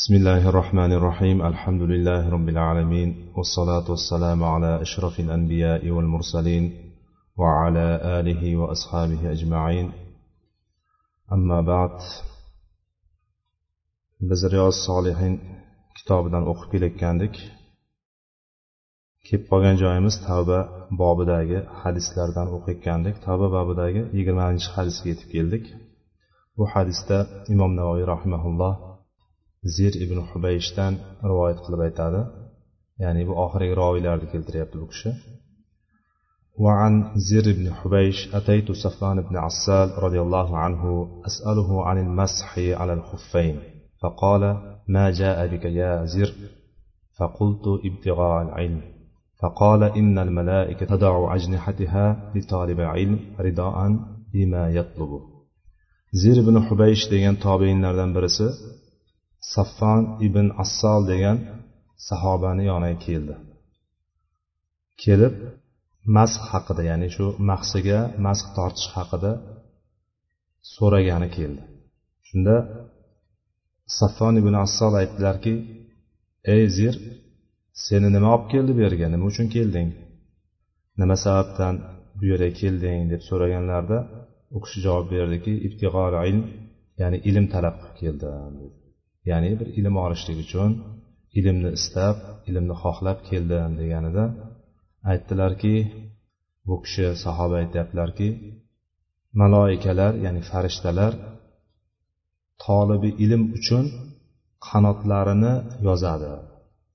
بسم الله الرحمن الرحيم الحمد لله رب العالمين والصلاة والسلام على أشرف الأنبياء والمرسلين وعلى آله وأصحابه أجمعين أما بعد بزرع الصالحين كتاب دان أخبي لك كندك كيب بغن جايمز تابة باب داگه حدث لردن أخبي كندك تابة باب داگه يگر منش حدث كيتب كيلدك وحدث دا إمام نواغي رحمه الله zir ibn hubayshdan rivoyat qilib aytadi. Ya'ni bu oxirgi roviylarni keltiryapti bu kishi. وعن زر بن حبيش أتيت صفوان بن عسال رضي الله عنه أسأله عن المسح على الخفين فقال ما جاء بك يا زر فقلت ابتغاء العلم فقال إن الملائكة تضع أجنحتها لطالب العلم رداء بما يطلب زر بن حبيش degan tobeinlardan birisi saffon ibn assol degan sahobani yoniga keldi. Kelib masx haqida ya'ni shu mahsiga masx tortish haqida so'ragani keldi. Shunda saffon ibn assol aytdilarki ey zir seni nima olib keldi bu yerga? Nima uchun kelding? Nima sababdan bu yerga kelding? deb so'raganlarida u kishi javob berdiki ibtig'ol ilm ya'ni ilm talab qilib keldim ya'ni bir ilm olishlik uchun ilmni istab ilmni xohlab keldim deganida aytdilarki bu kishi sahoba aytyaptilarki maloikalar ya'ni farishtalar tolibi ilm uchun qanotlarini yozadi.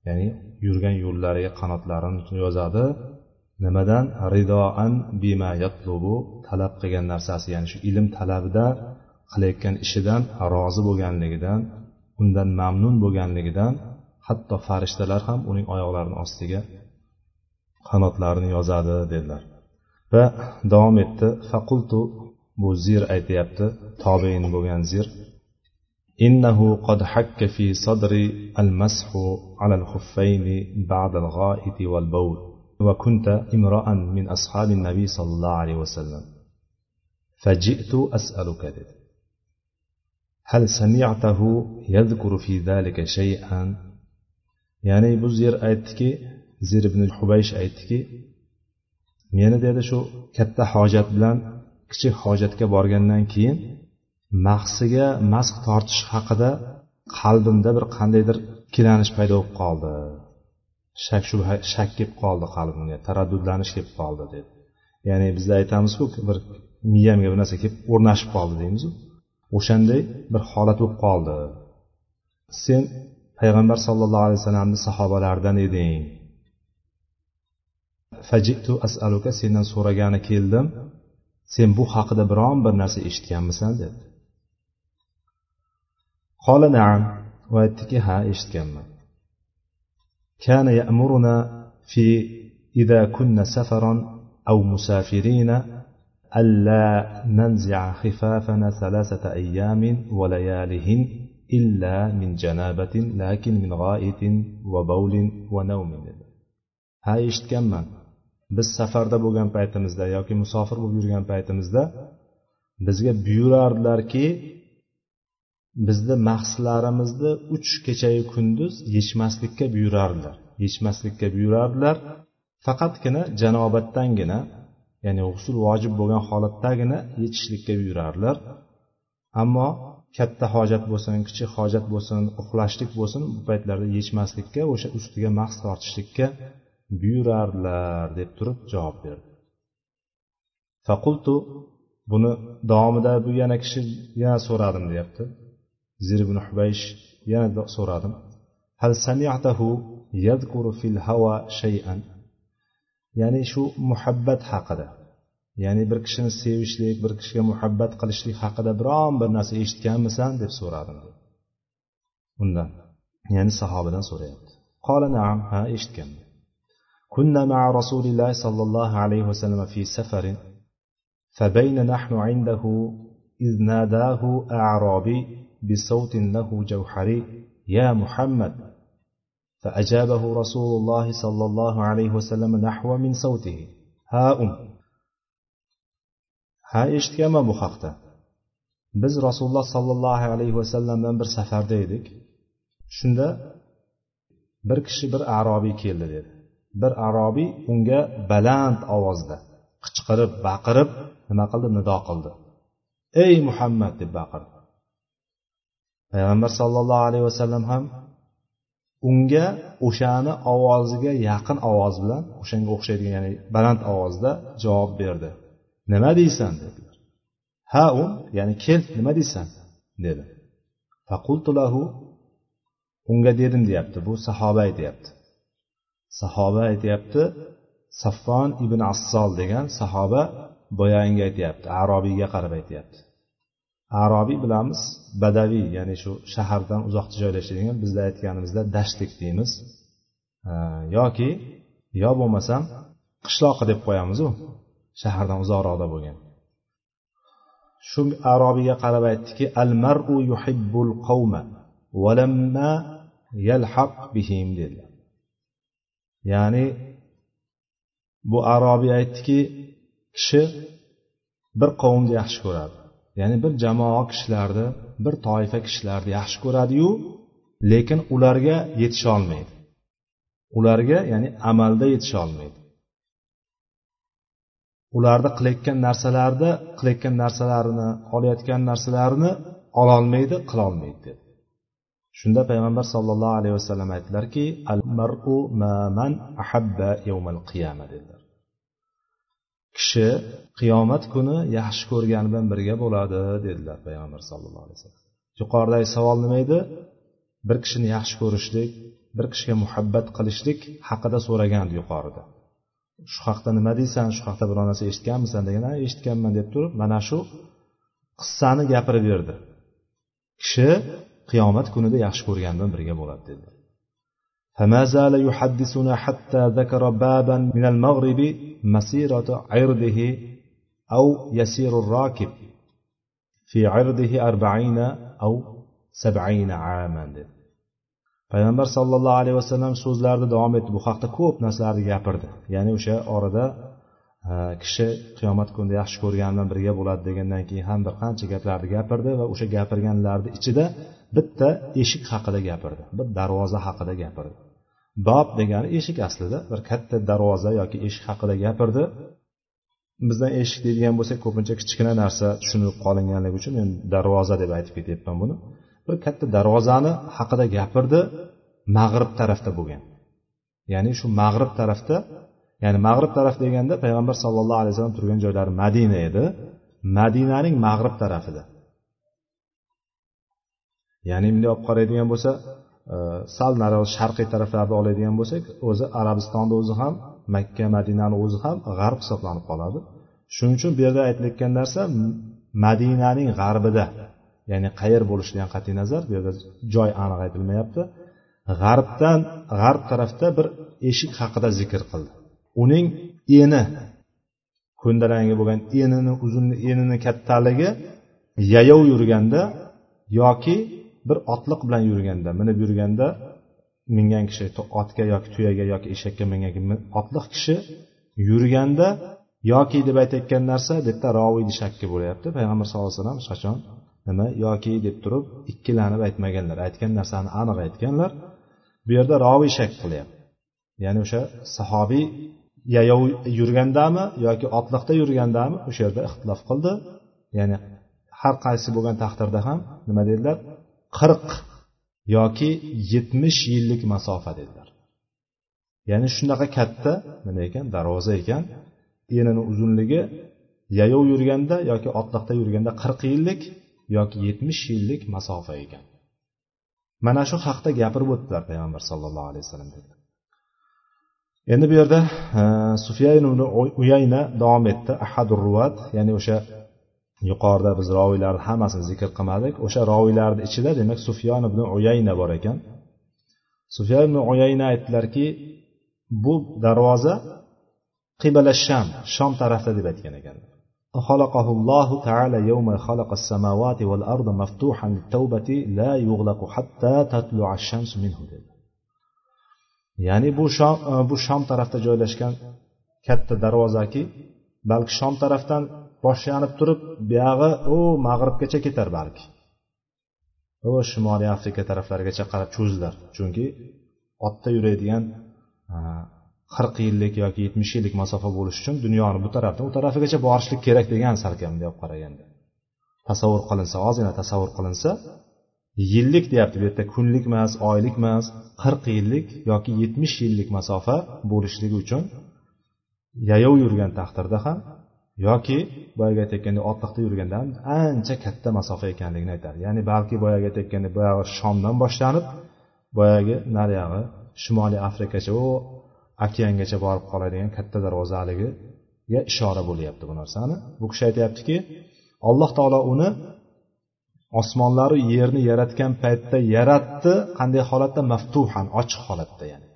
Ya'ni yurgan yo'llariga qanotlarini yozadi. Nimadan? Ridoan bima yatlubu talab qilgan narsasi ya'ni shu ilm talabida qilayotgan ishidan rozi bo'lganligidan undan mamnun bo'lganligidan hatto farishtalar ham uning oyoqlarini ostiga qanotlarini yozadi dedilar va davom etdi faqultu bu zir aytyapti tobein bo'lgan zir إنه قد حك في صدري المسح على الخفين بعد الغائط والبول وكنت امرأ من أصحاب النبي صلى الله عليه وسلم فجئت أسألك hal sami'tahu yadhkuru fi zalika shay'an ya'ni bu zer aytdiki zer ibn hubaysh aytdiki meni dedi shu katta hojat bilan kichik hojatga borgandan keyin mahsiga masx tortish haqida qalbimda bir qandaydir ikkilanish paydo bo'lib qoldi. Shak shubha shak kelib qoldi qalbimga taraddudlanish kelib qoldi dedi. Ya'ni bizda aytamizku bir miyamga bir narsa kelib o'rnashib qoldi deymizu. o'shanday bir holat bo'lib qoldi sen payg'ambar sollallohu alayhi vasallamni sahobalaridan eding fajitu asaluka sendan so'ragani keldim sen bu haqida biron bir narsa eshitganmisan dedi qola naam va aytdiki ha eshitganman كان يأمرنا في إذا كنا سفرا أو مسافرين ألا ننزع خفافنا ثلاثة أيام وليالهن إلا من جنابة لكن من غائط وبول ونوم ha eshitganman biz safarda bo'lgan paytimizda yoki musofir bo'lib yurgan paytimizda bizga buyurardilarki bizni mahslarimizni uch kechayu kunduz yechmaslikka buyurardilar yechmaslikka buyurardilar faqatgina janobatdangina ya'ni g'usul vojib bo'lgan holatdagina yechishlikka buyurardilar ammo katta hojat bo'lsin kichik hojat bo'lsin uxlashlik bo'lsin bu paytlarda yechmaslikka o'sha ustiga mahs tortishlikka buyurardilar deb turib javob berdi. Faqultu buni davomida bu yana kishi yana so'radim deyapti. Zir ibn hubaysh yana so'radim. Hal sami'tahu yadkuru fil hawa shay'an? ya'ni shu muhabbat haqida ya'ni bir kishini sevishlik bir kishiga muhabbat qilishlik haqida biron bir narsa eshitganmisan deb so'radim undan ya'ni sahobadan so'rayapti qola naam ha eshitganman كنا مع رسول الله صلى الله عليه وسلم في سفر فبين نحن عنده إذ ناداه أعرابي بصوت له جوحري يا محمد فأجابه رسول الله صلى الله عليه وسلم نحو من صوته ها أم ha eshitganman bu haqda biz rasululloh sollallohu alayhi vasallamdan bir safarda edik shunda bir kishi bir arobiy keldi dedi bir arobiy unga baland ovozda qichqirib baqirib nima qildi nido qildi ey muhammad deb baqirdi payg'ambar sollallohu alayhi vasallam ham unga o'shani ovoziga yaqin ovoz bilan o'shanga o'xshaydigan ya'ni baland ovozda javob berdi. Nima deysan? dedilar. Ha u ya'ni kel nima deysan? dedi. Faqultulahu unga dedim deyapti bu sahoba aytyapti sahoba aytyapti saffon ibn assol degan sahoba boyagi aytyapti arobiyga qarab aytyapti. Arobiy bilamiz badaviy ya'ni shu shahardan uzoqda joylashadigan bizda aytganimizda dashtlik deymiz. Yoki yo bo'lmasam qishloqi deb qo'yamizu shahardan uzoqroqda bo'lgan. Shu arobiyga qarab aytdiki al maru yuhibbul qavma valamma yalhaq bihim dedilar ya'ni bu arobiy aytdiki kishi bir qavmni yaxshi ko'radi. Ya'ni bir jamoa kishilarni bir toifa kishilarni yaxshi ko'radiyu lekin ularga yetisholmaydi. Ularga ya'ni amalda yetisholmaydi. Ularni qilayotgan narsalarni qilayotgan narsalarini olayotgan narsalarini ololmaydi qilolmaydi dedi. Shunda payg'ambar sollallohu alayhi vasallam aytdilarki al maru man ahabba yawmal qiyama dedilar. kishi qiyomat kuni yaxshi ko'rgani bilan birga bo'ladi dedilar payg'ambar sallallohu alayhi vasallam yuqoridagi savol nima edi bir kishini yaxshi ko'rishlik bir kishiga muhabbat qilishlik haqida so'ragandi yuqorida shu haqda nima deysan shu haqda biror narsa eshitganmisan degan ha eshitganman deb turib mana shu qissani gapirib berdi kishi qiyomat kunida yaxshi ko'rgani bilan birga bo'ladi dedi فما زال يحدثنا حتى ذكر بابا من المغرب مسيرة عرضه أو يسير الراكب في عرضه أربعين أو سبعين عاما payg'ambar sollallohu alayhi vasallam so'zlarini davom etdi bu haqda ko'p narsalarni gapirdi ya'ni o'sha orada kishi qiyomat kunida yaxshi ko'rgani bilan birga bo'ladi degandan keyin ham bir qancha gaplarni gapirdi va o'sha gapirganlarni ichida bitta eshik haqida gapirdi bir darvoza haqida gapirdi Bob degani eshik aslida bir katta darvoza yoki eshik haqida gapirdi. Bizdan eshik deydigan bo'lsak ko'pincha kichkina narsa tushunib qolinganligi uchun men darvoza deb aytib ketyapman buni. Bir katta darvozani haqida gapirdi mag'rib tarafda bo'lgan. Ya'ni shu mag'rib tarafda ya'ni mag'rib taraf deganda payg'ambar sallallohu alayhi vasallam turgan joylari madina edi. Madinaning mag'rib tarafida. Ya'ni bunday olib qaraydigan bo'lsa sal nari sharqiy taraflarni oladigan bo'lsak o'zi arabistonni o'zi ham makka madinani o'zi ham g'arb hisoblanib qoladi. Shuning uchun bu yerda aytilayotgan narsa madinaning g'arbida ya'ni qayer bo'lishidan qat'iy nazar bu yerda joy aniq aytilmayapti. G'arbdan g'arb tarafda bir eshik haqida zikr qildi. Uning eni ko'ndalangi bo'lgan enini uzun enini kattaligi yayov yurganda yoki bir otliq bilan yurganda minib yurganda mingan kishi otga yoki tuyaga yoki eshakka mingan otliq kishi yurganda yoki deb aytayotgan narsa bu yerda roviyni shakki bo'lyapti. Payg'ambar sallallohu alayhi vasallam hech qachon? Nima? Yoki deb turib ikkilanib aytmaganlar aytgan narsani aniq aytganlar. Bu yerda roviy shak qilyapti. Ya'ni o'sha sahobiy yayov yurgandami yoki otliqda yurgandami o'sha yerda ixtilof qildi. Ya'ni har qaysi bo'lgan taqdirda ham nima dedilar? Qirq yoki yetmish yillik masofa dedilar. Ya'ni shunaqa katta nima ekan darvoza ekan. Enini uzunligi yayov yurganda yoki otliqda yurganda qirq yillik yoki yetmish yillik masofa ekan. Mana shu haqda gapirib o'tdilar payg'ambar sallallohu alayhi vasallam dedi. Endi bu yerda e, sufyan ibn uyayna davom etdi. Ahadur ruvat ya'ni o'sha yuqorida biz roviylarni hammasini zikr qilmadik o'sha roviylarni ichida demak sufyon ibn uyayna bor ekan sufyon ibn uyayna aytdilarki bu darvoza qibala sham shom tarafda deb aytgan ekanlar خلقه الله تعالى يوم خلق السماوات والأرض مفتوحا للتوبة لا يغلق حتى تطلع الشمس منه dedi ya'ni bu shom bu shom tarafda joylashgan katta darvozaki balki shom tarafdan boshlanib turib buyog'i u mag'ribgacha ketar balki. U shimoliy afrika taraflarigacha qarab cho'zilar chunki otda yuradigan qirq yillik yoki yetmish yillik masofa bo'lishi uchun dunyoni bu tarafdan u tarafigacha borishlik kerak degan salkam bunday olib qaraganda. Tasavvur qilinsa ozgina tasavvur qilinsa yillik deyapti bu yerda kunlik emas oylik emas qirq yillik yoki yetmish yillik masofa bo'lishligi uchun yayov yurgan taqdirda ham yoki boyagi aytayotgandek otliqda yurganda ham ancha katta masofa ekanligini aytadi ya'ni balki boyagi aytayotgandek boyagi shomdan boshlanib boyagi nariyog'i shimoliy afrikacha u okeangacha borib qoladigan katta darvozaligiga ishora bo'lyapti bu narsani. Bu kishi aytyaptiki alloh taolo uni osmonlaru yerni yaratgan paytda yaratdi. Qanday holatda? Maftuhan ochiq holatda ya'ni.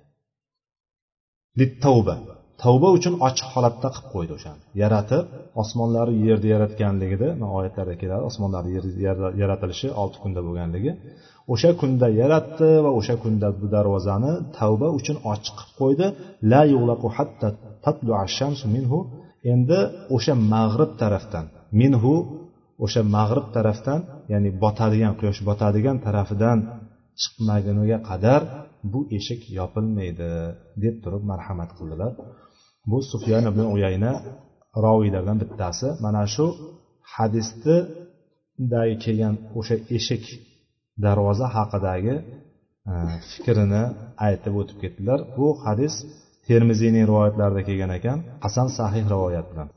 Littavba tavba uchun ochiq holatda qilib qo'ydi o'shani. Yaratib osmonlarni yerni yaratganligida oyatlarda keladi osmonlar yer yaratilishi olti kunda bo'lganligi. O'sha kunda yaratdi va o'sha kunda bu darvozani tavba uchun ochiq qilib qo'ydi. La hatta tatlu minhu. Endi o'sha mag'rib tarafdan minhu o'sha mag'rib tarafdan ya'ni botadigan quyosh botadigan tarafidan chiqmaguniga qadar bu eshik yopilmaydi deb turib marhamat qildilar. Bu sufyan ibn uyayna roviylardan bittasi. Mana shu hadisnidagi kelgan o'sha eshik darvoza haqidagi e, fikrini aytib o'tib ketdilar. Bu hadis termiziyning rivoyatlarida kelgan ekan. Hasan sahih rivoyat bilan.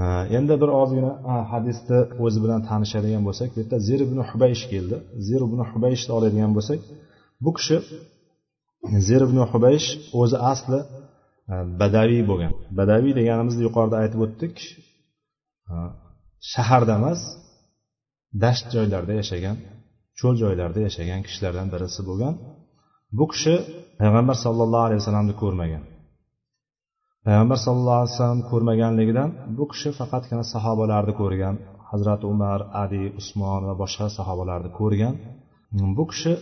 E, endi bir ozgina e, hadisni o'zi bilan tanishadigan bo'lsak bu yerda zir ibn hubaysh keldi. Zir ibn hubayshni oladigan bo'lsak bu kishi zir ibn hubaysh o'zi asli Э, badaviy bo'lgan. Badaviy deganimizni yuqorida aytib o'tdik. E, shaharda emas dasht joylarda yashagan cho'l joylarda yashagan kishilardan birisi bo'lgan. Bu kishi payg'ambar sollallohu alayhi vasallamni ko'rmagan. Payg'ambar sallallohu alayhi vasallam ko'rmaganligidan bu kishi faqatgina sahobalarni ko'rgan hazrati umar ali usmon va boshqa sahobalarni ko'rgan. Bu kishi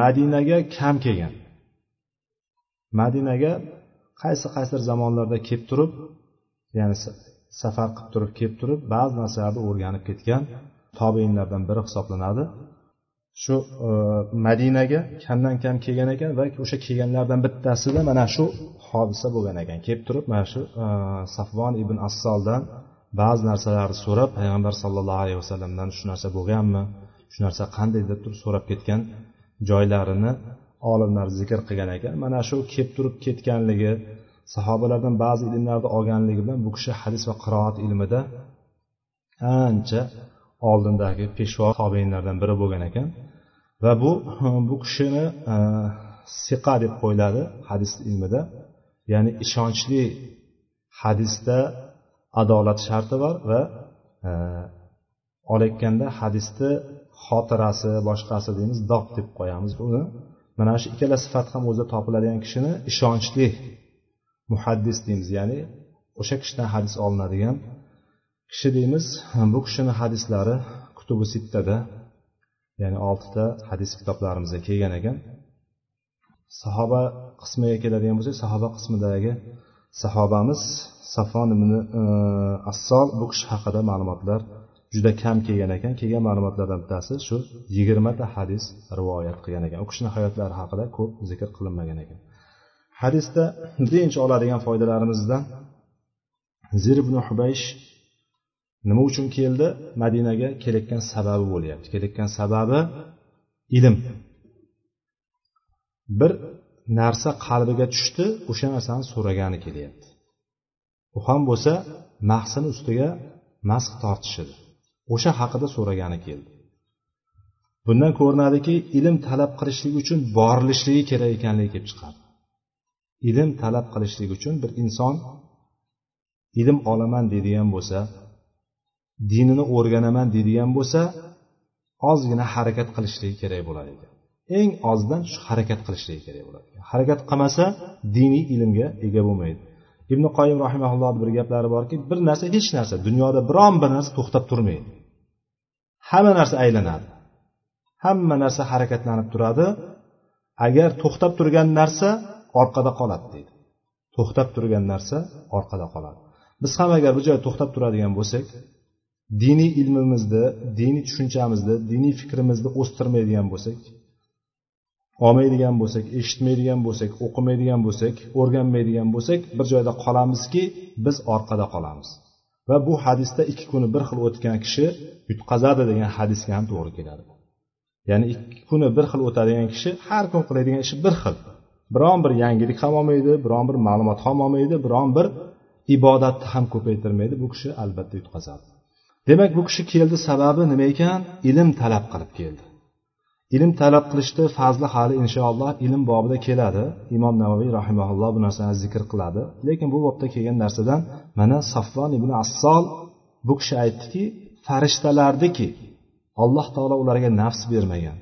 madinaga kam kelgan. Madinaga qaysi qaysidir zamonlarda kelib turib ya'ni safar qilib turib kelib turib ba'zi narsalarni o'rganib ketgan tobeinlardan biri hisoblanadi. Shu e, madinaga kamdan kam kelgan ekan va o'sha kelganlardan bittasida mana shu hodisa bo'lgan ekan. Kelib turib mana shu e, safvon ibn assoldan ba'zi narsalarni so'rab payg'ambar sallallohu alayhi vasallamdan shu narsa bo'lganmi shu narsa qanday deb turib so'rab ketgan joylarini olimlar zikr qilgan ekan. Mana shu kelib turib ketganligi sahobalardan ba'zi ilmlarni olganligi bilan bu kishi hadis va qiroat ilmida ancha oldindagi peshvo tobeinlardan biri bo'lgan ekan. Va bu bu kishini e, siqa deb qo'yiladi hadis ilmida. Ya'ni ishonchli hadisda adolat sharti bor va e, olayotganda hadisni xotirasi boshqasi deymiz dob deb qo'yamiz uni mana shu ikkala sifat ham o'zida topiladigan kishini ishonchli muhaddis deymiz. Ya'ni o'sha kishidan hadis olinadigan kishi deymiz. Bu kishini hadislari kutubi sittada ya'ni oltita hadis kitoblarimizda kelgan ekan. Sahoba qismiga keladigan bo'lsak sahoba qismidagi sahobamiz safon ibn e, assol bu kishi haqida ma'lumotlar juda kam kelgan ekan. Kelgan ma'lumotlardan bittasi shu yigirmata hadis rivoyat qilgan ekan. U kishini hayotlari haqida ko'p zikr qilinmagan ekan. Hadisda birinchi oladigan foydalarimizdan zir ibn hubaysh nima uchun keldi? Madinaga kelayotgan sababi bo'lyapti. Kelayotgan sababi ilm. Bir narsa qalbiga tushdi o'sha narsani so'ragani kelyapti. U ham bo'lsa mahsini ustiga masx tortishidi o'sha haqida so'ragani keldi. Bundan ko'rinadiki ilm talab qilishlik uchun borilishligi kerak ekanligi kelib chiqadi. Ilm talab qilishlik uchun bir inson ilm olaman deydigan bo'lsa dinini o'rganaman deydigan bo'lsa ozgina harakat qilishligi kerak bo'ladi ekan. Eng ozdan shu harakat qilishligi kerak bo'ladi harakat qilmasa diniy ilmga ega bo'lmaydi. Ibn qoyim rahimaullohni bir gaplari borki bir narsa hech narsa dunyoda biron bir narsa to'xtab turmaydi. Hamma narsa aylanadi. Hamma narsa harakatlanib turadi. Agar to'xtab turgan narsa orqada qoladi deydi. To'xtab turgan narsa orqada qoladi. Biz ham agar bu joyda to'xtab turadigan bo'lsak diniy ilmimizni diniy tushunchamizni diniy fikrimizni o'stirmaydigan bo'lsak olmaydigan bo'lsak eshitmaydigan bo'lsak o'qimaydigan bo'lsak o'rganmaydigan bo'lsak bir joyda qolamizki biz orqada qolamiz. Va bu hadisda ikki kuni bir xil o'tgan kishi yutqazadi degan hadisga ham to'g'ri keladi. Ya'ni ikki kuni bir xil o'tadigan kishi har kun qiladigan ishi bir xil. Biron bir yangilik ham olmaydi biron bir ma'lumot ham olmaydi biron bir ibodatni ham ko'paytirmaydi bu kishi albatta yutqazadi. Demak bu kishi keldi sababi nima ekan? Ilm talab qilib keldi. Ilm talab qilishni fazli hali inshaalloh ilm bobida keladi. Imom navoiy rahimaulloh bu narsani zikr qiladi. Lekin bu bobda kelgan narsadan mana safvon ibn assol bu kishi aytdiki farishtalarniki alloh taolo ularga nafs bermagan.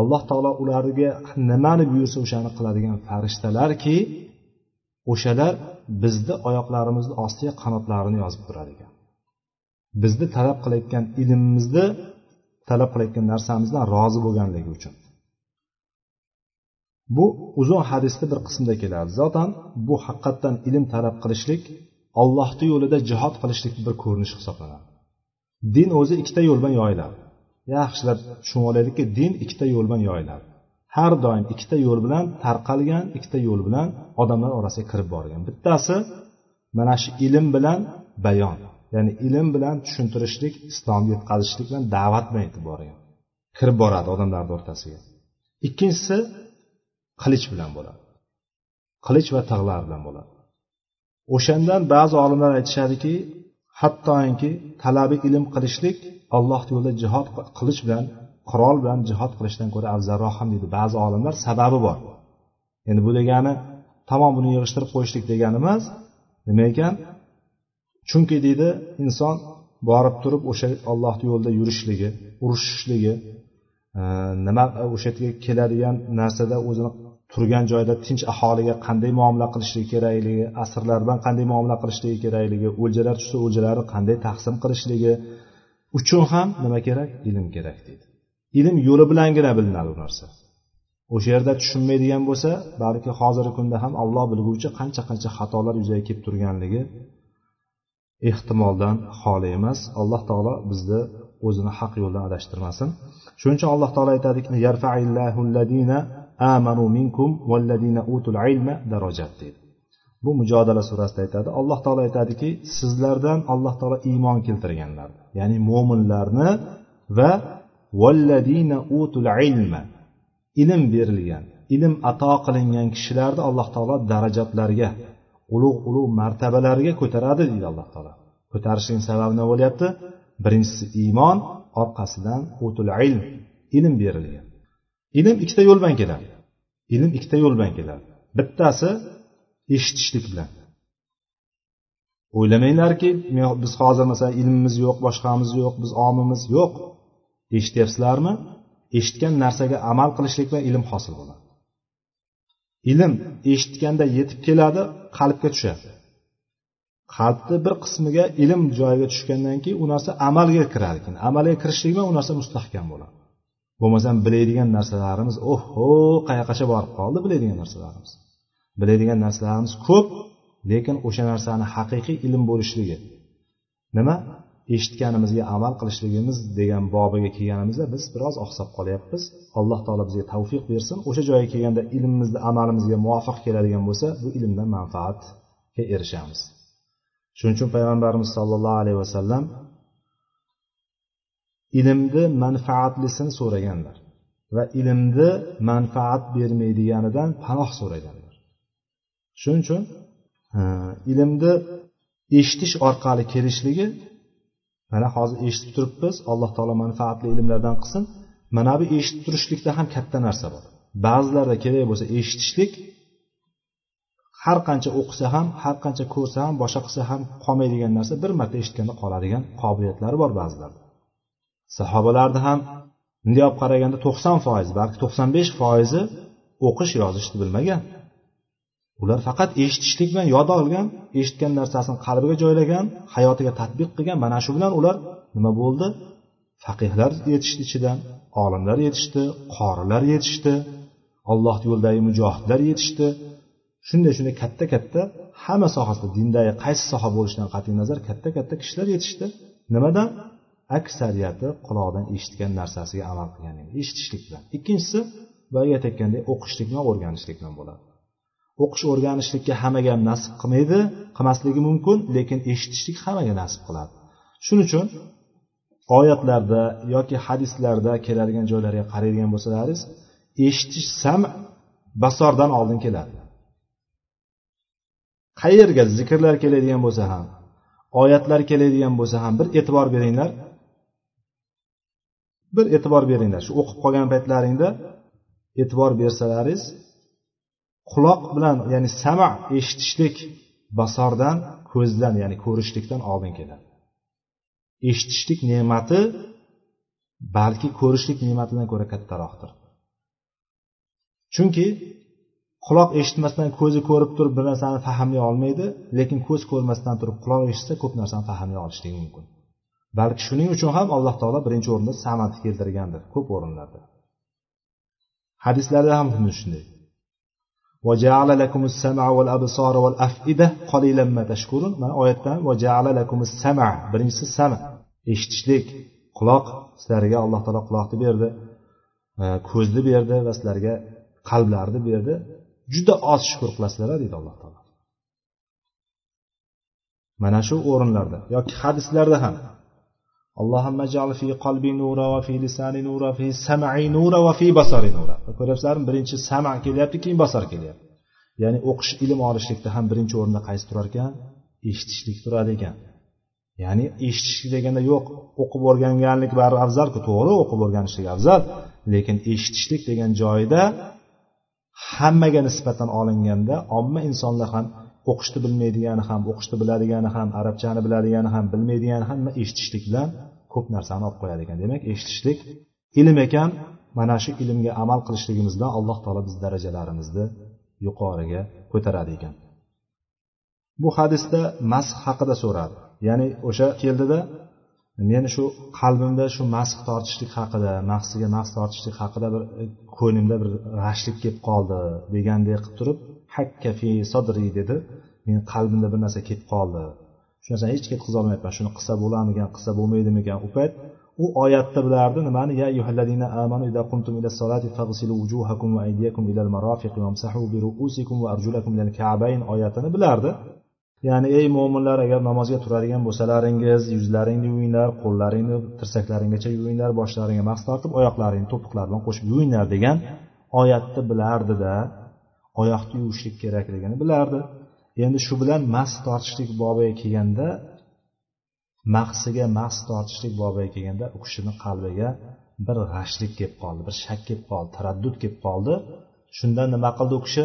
Alloh taolo ularga nimani buyursa o'shani qiladigan farishtalarki o'shalar bizni oyoqlarimizni ostiga qanotlarini yozib turar ekan bizni talab qilayotgan ilmimizni talab qilayotgan narsamizdan rozi bo'lganligi uchun. Bu uzun hadisni bir qismida keladi. Zotan bu haqiqatdan ilm talab qilishlik ollohni yo'lida jihod qilishlik bir ko'rinish hisoblanadi. Din o'zi ikkita yo'l bilan yoyiladi. Yaxshilab tushunib olaylikki din ikkita yo'l bilan yoyiladi. Har doim ikkita yo'l bilan tarqalgan ikkita yo'l bilan odamlar orasiga kirib borgan. Bittasi mana shu ilm bilan bayon. Ya'ni ilm bilan tushuntirishlik islomga yetkazishlik bilan da'vat bilan yetib borgan kirib boradi odamlarni o'rtasiga. Ikkinchisi qilich bilan bo'ladi. Qilich va tig'lar bilan bo'ladi. O'shandan ba'zi olimlar aytishadiki hattoki talabi ilm qilishlik alloh yo'lida jihod qilish bilan qurol bilan jihod qilishdan ko'ra afzalroq ham deydi. Ba'zi olimlar sababi bor. Endi bu degani tamom buni yig'ishtirib qo'yishlik degani emas nima ekan? Chunki deydi inson borib turib o'sha ollohni yo'lida yurishligi urushishligi e, nima o'sha yerga keladigan narsada o'zini turgan joyda tinch aholiga qanday muomala qilishligi kerakligi asrlar bilan qanday muomala qilishligi kerakligi o'ljalar tushsa o'ljalarni qanday taqsim qilishligi uchun ham nima kerak? Ilm kerak deydi. Ilm yo'li bilangina bilinadi bu narsa. O'sha yerda tushunmaydigan bo'lsa balki hozirgi kunda ham alloh bilguvchi qancha qancha xatolar yuzaga kelib turganligi ehtimoldan xoli emas. Alloh taolo bizni o'zini haq yo'ldan adashtirmasin. Shuning uchun alloh taolo aytadiki deydi bu mujodala surasida aytadi. Alloh taolo aytadiki sizlardan alloh taolo iymon keltirganlar ya'ni mo'minlarni va valladina utul ilma ilm berilgan ilm ato qilingan kishilarni alloh taolo darajatlarga ulug' ulug' martabalarga ko'taradi deydi alloh taolo. Ko'tarishning sababi nima bo'lyapti? Birinchisi iymon orqasidan utul ilm ilm berilgan. Ilm ikkita yo'l bilan keladi. Ilm ikkita yo'l bilan keladi. Bittasi eshitishlik bilan. O'ylamanglarki biz hozir masalan ilmimiz yo'q boshqamiz yo'q biz omimiz yo'q. Eshityapsizlarmi? Eshitgan narsaga amal qilishlik bilan ilm hosil bo'ladi. Ilm eshitganda yetib keladi qalbga tushadi. Qalbni bir qismiga ilm joyiga tushgandan keyin u narsa amalga kiradi amalga kirishlik bilan u narsa mustahkam bo'ladi. Bo'lmasam biladigan narsalarimiz oho qayoqqacha borib qoldi biladigan narsalarimiz? Biladigan narsalarimiz ko'p lekin o'sha narsani haqiqiy ilm bo'lishligi. Nima? Eshitganimizga amal qilishligimiz degan bobiga kelganimizda biz biroz oqsab qolyapmiz. Alloh taolo bizga tavfiq bersin. O'sha joyga kelganda ilmimizni amalimizga muvofiq keladigan bo'lsa bu ilmdan manfaatga erishamiz. Shuning uchun payg'ambarimiz sollallohu alayhi vasallam ilmni manfaatlisini so'raganlar va ilmni manfaat bermaydiganidan panoh so'raganlar. Shuning uchun e, ilmni eshitish orqali kelishligi mana hozir eshitib turibmiz alloh taolo manfaatli ilmlardan qilsin. Mana bu eshitib turishlikda ham katta narsa bor. Ba'zilarda kerak bo'lsa eshitishlik har qancha o'qisa ham har qancha ko'rsa ham boshqa qilsa ham qolmaydigan narsa bir marta eshitganda qoladigan qobiliyatlari bor ba'zilarda. Sahobalarni ham bunday olib qaraganda to'qson foiz balki to'qson besh foizi o'qish yozishni bilmagan. Ular faqat eshitishlik bilan yod olgan eshitgan narsasini qalbiga joylagan hayotiga tadbiq qilgan. Mana shu bilan ular nima bo'ldi? Faqihlar yetishdi ichidan olimlar yetishdi qorilar yetishdi alloh yo'lidagi mujohidlar yetishdi. Shunday shunday katta katta hamma sohasida dindagi qaysi soha bo'lishidan qat'iy nazar katta katta kishilar yetishdi. Nimadan aksariyati quloqdan eshitgan narsasiga amal qilgan eshitishlik bilan. Ikkinchisi boyagi aytayotgandek o'qishlik bilan o'rganishlik bilan bo'ladi. O'qish o'rganishlikka hammaga ham nasib qilmaydi qilmasligi mumkin lekin eshitishlik hammaga nasib qiladi. Shuning uchun oyatlarda yoki hadislarda keladigan joylarga qaraydigan bo'lsalaringiz eshitish sam basordan oldin keladi. Qayerga zikrlar keladigan bo'lsa ham oyatlar keladigan bo'lsa ham bir e'tibor beringlar. Bir e'tibor beringlar. Shu o'qib qolgan paytlaringda e'tibor bersalaringiz quloq bilan ya'ni sama eshitishlik basordan ko'zdan ya'ni ko'rishlikdan oldin keladi. Eshitishlik ne'mati balki ko'rishlik ne'matidan ko'ra kattaroqdir. Chunki quloq eshitmasdan ko'zi ko'rib turib bir narsani fahmlay olmaydi lekin ko'z ko'rmasdan turib quloq eshitsa ko'p narsani fahmlay olishligi mumkin. Balki shuning uchun ham alloh taolo birinchi o'rinda samatni keltirgandir ko'p o'rinlarda. Hadislarda ham xuddi shunday. وجعل لكم السمع والأبصار والأفئدة قليلا ما تشكرون mana oyatdan وجعل لكم السمع birinchisi sama eshitishlik quloq sizlarga alloh taolo quloqni berdi e, ko'zni berdi va sizlarga qalblarni berdi juda oz shukur qilasizlar deydi alloh taolo mana shu o'rinlarda yoki hadislarda ham allohimma jal fi qalbi nura va fi lisani nura fi sam'i nura va fi basari nura. Ko'ryapsizlarmi? Birinchi sama kelyapti keyin basar kelyapti. Ya'ni o'qish ilm olishlikda ham birinchi o'rinda qaysi turar ekan? Eshitishlik turadi ekan. Ya'ni eshitishlik deganda yo'q o'qib o'rganganlik baribir afzalku to'g'ri o'qib o'rganishlik afzal. Lekin eshitishlik degan joyida hammaga nisbatan olinganda omma insonlar ham o'qishni bilmaydigani ham o'qishni biladigani ham arabchani biladigani ham bilmaydigani ham eshitishlik bilan ko'p narsani olib qo'yadi ekan. Demak eshitishlik ilm ekan mana shu ilmga amal qilishligimiz bilan alloh taolo biz darajalarimizni yuqoriga ko'taradi ekan. Bu hadisda masx haqida so'radi. Ya'ni o'sha keldida meni shu qalbimda shu masx tortishlik haqida mahsiga mahs tortishlik haqida bir e, ko'nglimda bir g'ashlik kelib qoldi degandek qilib turib hakka fi sodri dedi. Meni qalbimda bir narsa kelib qoldi. Shu narsani hech ketkazolmayapman shuni qilsa bo'larmikan qilsa bo'lmaydimikan? U payt u oyatda bilardi nimani? Ya ayyuhallazina amanu idza qumtum ila solati faghsilu wujuhakum va aydiyakum ila al-marafiq wamsahu bi ru'usikum va arjulakum ila al-ka'bayn oyatini bilardi. Ya'ni ey mo'minlar agar namozga turadigan bo'lsalaringiz yuzlaringni yuvinglar qo'llaringni tirsaklaringgacha yuvinglar boshlaringga mahs tortib oyoqlaringni to'piqlar bilan qo'shib yuvinglar degan oyatni bilardida. Oyoqni yuvishlik kerakligini bilardi. Endi shu bilan mas tortishlik bobiga kelganda mahsiga mas tortishlik bobiga kelganda u kishini qalbiga bir g'ashlik kelib qoldi bir shak kelib qoldi taraddud kelib qoldi. Shunda nima qildi u kishi?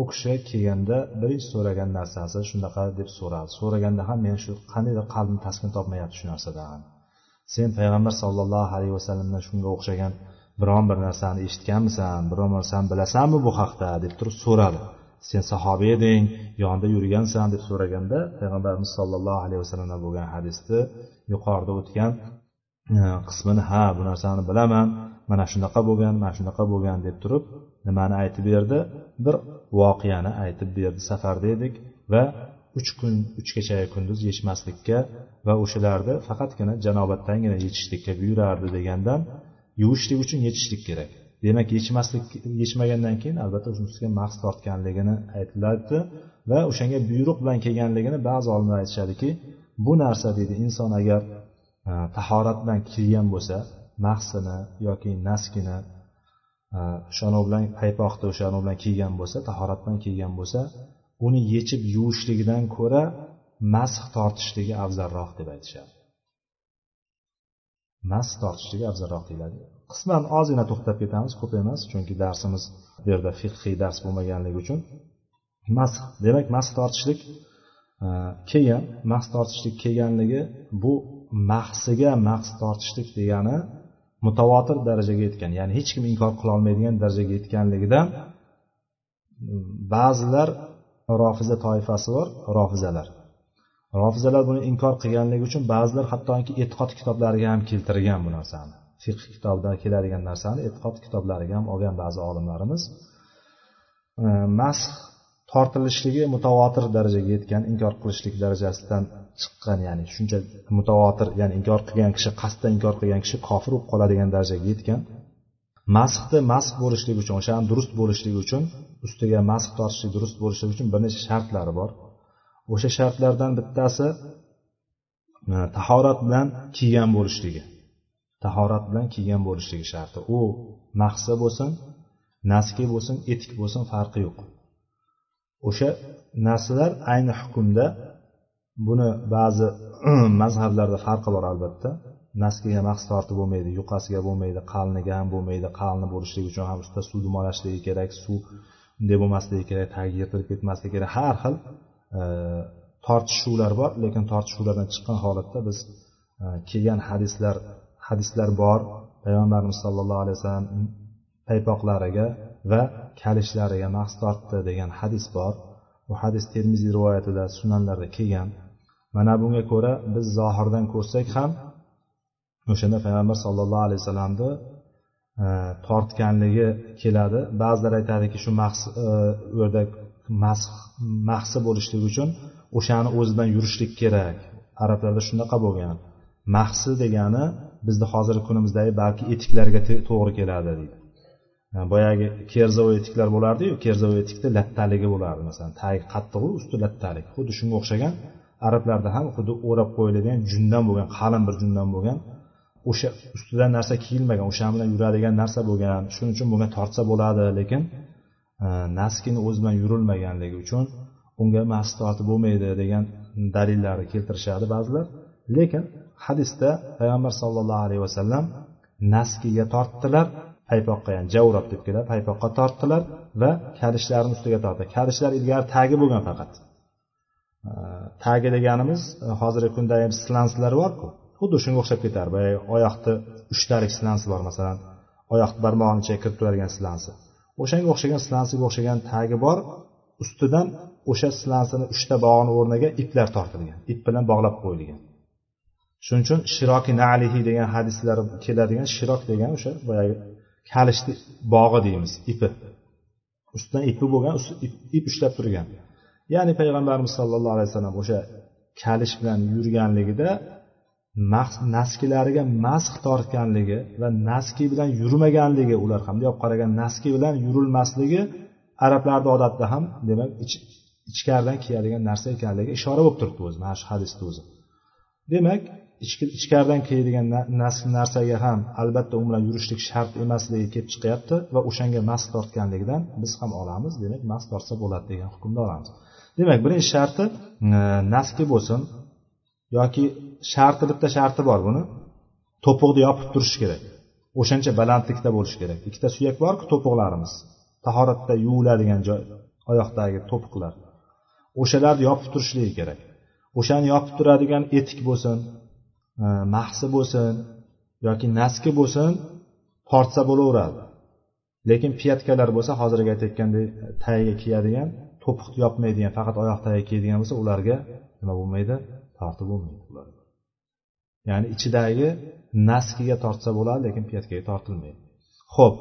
U kishi kelganda birinchi so'ragan narsasi shunaqa deb so'radi. So'raganda ham men shu qandaydir qalbim taskin topmayapti shu narsadan. Sen payg'ambar sollallohu alayhi vasallamdan shunga o'xshagan biron bir narsani eshitganmisan biron bir narsani bilasanmi bu haqda deb turib so'radi. Sen sahoba eding yonida yurgansan deb so'raganda payg'ambarimiz sollallohu alayhi vasallamdan bo'lgan hadisni yuqorida o'tgan e, qismini ha bu narsani bilaman mana shunaqa bo'lgan mana shunaqa bo'lgan deb turib nimani aytib berdi? Bir voqeani aytib berdi. Safarda edik va uch kun uchgacha kunduz yechmaslikka va o'shalarni faqatgina janobatdangina yechishlikka buyurardi degandan yuvishlik uchun yechishlik kerak. Demak yechmaslik yechmagandan keyin albatta shunisiga mahs tortganligini aytiladi va o'shanga buyruq bilan kelganligini ba'zi olimlar aytishadiki bu narsa deydi inson agar e, tahorat bilan kirgan bo'lsa mahsini yoki naskini e, o'shanov bilan paypoqni o'shani bilan kiygan bo'lsa tahorat bilan kiygan bo'lsa uni yechib yuvishligidan ko'ra mash tortishligi afzalroq deb aytishadi. Masx tortishligi afzalroq deyiladi. Qisman ozgina to'xtab ketamiz ko'p emas chunki darsimiz bu yerda fiqhiy dars bo'lmaganligi uchun. Masx demak masx tortishlik e, kelgan mahs tortishlik kelganligi bu mahsiga mahs tortishlik degani mutavotir darajaga yetgan ya'ni hech kim inkor qilolmaydigan darajaga yetganligidan ba'zilar rofiza toifasi bor rofizalar. Rofizalar buni inkor qilganligi uchun ba'zilar hattoki e'tiqod kitoblariga ham keltirgan bu narsani. Fiqh kitobida keladigan narsani e'tiqod kitoblariga ham olgan ba'zi olimlarimiz e, masx tortilishligi mutavotir darajaga yetgan inkor qilishlik darajasidan chiqqan ya'ni shuncha mutavotir ya'ni inkor qilgan kishi qasddan inkor qilgan kishi kofir bo'lib qoladigan darajaga yetgan. Masxni masx bo'lishligi uchun o'shani durust bo'lishligi uchun ustiga masx tortishlik durust bo'lishligi uchun bir necha shartlari bor. O'sha shartlardan bittasi e, tahorat bilan kiygan bo'lishligi. Tahorat bilan kiygan bo'lishligi sharti. U mahsa bo'lsin naski bo'lsin etik bo'lsin farqi yo'q. O'sha narsalar ayni hukmda buni ba'zi mazhablarda farqi bor albatta. Naskiga mahs tortib bo'lmaydi yuqasiga bo'lmaydi qaliniga ham bo'lmaydi qalini bo'lishligi uchun ham ustida suv dumalashligi kerak suv unday bo'lmasligi kerak tagi yirtilib ketmasligi kerak. Har xil Э, tortishuvlar bor lekin tortishuvlardan chiqqan holatda biz e, kelgan hadislar hadislar bor. Payg'ambarimiz sollallohu alayhi vasallam paypoqlariga va kalishlariga mahs tortdi degan hadis bor. Bu hadis termiziy rivoyatida sunanlarda kelgan. Mana bunga ko'ra biz zohirdan ko'rsak ham o'shanda payg'ambar sollallohu alayhi vasallamni e, tortganligi keladi. Ba'zilar aytadiki shu mahs u e, yerda mahsi bo'lishligi uchun o'shani o'zidan yurishlik kerak. Arablarda shunaqa bo'lgan. Mahsi degani bizni hozirgi kunimizdagi balki etiklarga to'g'ri keladi deydi. Boyagi kerzov etiklar bo'lardiyu kerzov etikda lattaligi bo'lardi. Masalan tagi qattiqu usti lattalik. Xuddi shunga o'xshagan arablarda ham xuddi o'rab qo'yiladigan jundan bo'lgan qalin bir jundan bo'lgan o'sha ustidan narsa kiyilmagan o'sha bilan yuradigan narsa bo'lgan shuning uchun bunga tortsa bo'ladi. Lekin Э, naskini o'zi bilan yurilmaganligi uchun unga mas tortib bo'lmaydi degan dalillarni keltirishadi ba'zilar. Lekin hadisda payg'ambar sollallohu alayhi vasallam naskiga tortdilar paypoqqa ya'ni javrab deb keladi paypoqqa tortdilar va kalishlarni ustiga tortdi. Kalishlar ilgari tagi bo'lgan faqat. Э, tagi deganimiz e, hozirgi kunda slanslar borku. Xuddi shunga o'xshab ketar. Boyagi oyoqni uchtalik slansi bor masalan oyoq barmog'ini ichiga kirib turadigan slansi o'shanga o'xshagan slansiga o'xshagan tagi bor ustidan o'sha slansini uchta bog'ini o'rniga iplar tortilgan ip bilan bog'lab qo'yilgan. Shuning uchun shiroki nalihi degan hadislar keladigan shirok degan o'sha boyagi kalishni bog'i deymiz ipi. Ustidan ipi bo'lgan ip ushlab turgan. Ya'ni payg'ambarimiz sollallohu alayhi vasallam o'sha kalish bilan yurganligida naskilariga masx tortganligi va naski bilan yurmaganligi ular ham bunday olib qaragan naski bilan yurilmasligi arablarni odatida ham demak ichkaridan kiyadigan narsa ekanligiga ishora bo'lib turibdi o'zi mana shu hadisni o'zi. Demak ichkaridan kiyadigan narsaga ham albatta u bilan yurishlik shart emasligi kelib chiqyapti va o'shanga mas tortganligidan biz ham olamiz demak mas tortsa bo'ladi degan hukmni olamiz. Demak birinchi sharti naski bo'lsin. Yoki sharti bitta sharti bor buni. To'piqni yopib turish kerak. O'shancha balandlikda bo'lishi kerak. Ikkita suyak borku to'piqlarimiz. Tahoratda yuviladigan joy oyoqdagi to'piqlar. O'shalarni yopib turishligi kerak. O'shani yopib turadigan etik bo'lsin e, mahsi bo'lsin yoki naski bo'lsin tortsa bo'laveradi. Lekin piyatkalar bo'lsa hozirgi aytayotgandek tagiga kiyadigan to'piqni yopmaydigan faqat oyoq tagiga kiyadigan bo'lsa ularga nima bo'lmaydi? Tortib bo'lmaydi ular. Ya'ni ichidagi naskiga tortsa bo'ladi lekin piyatkaga tortilmaydi. Ho'p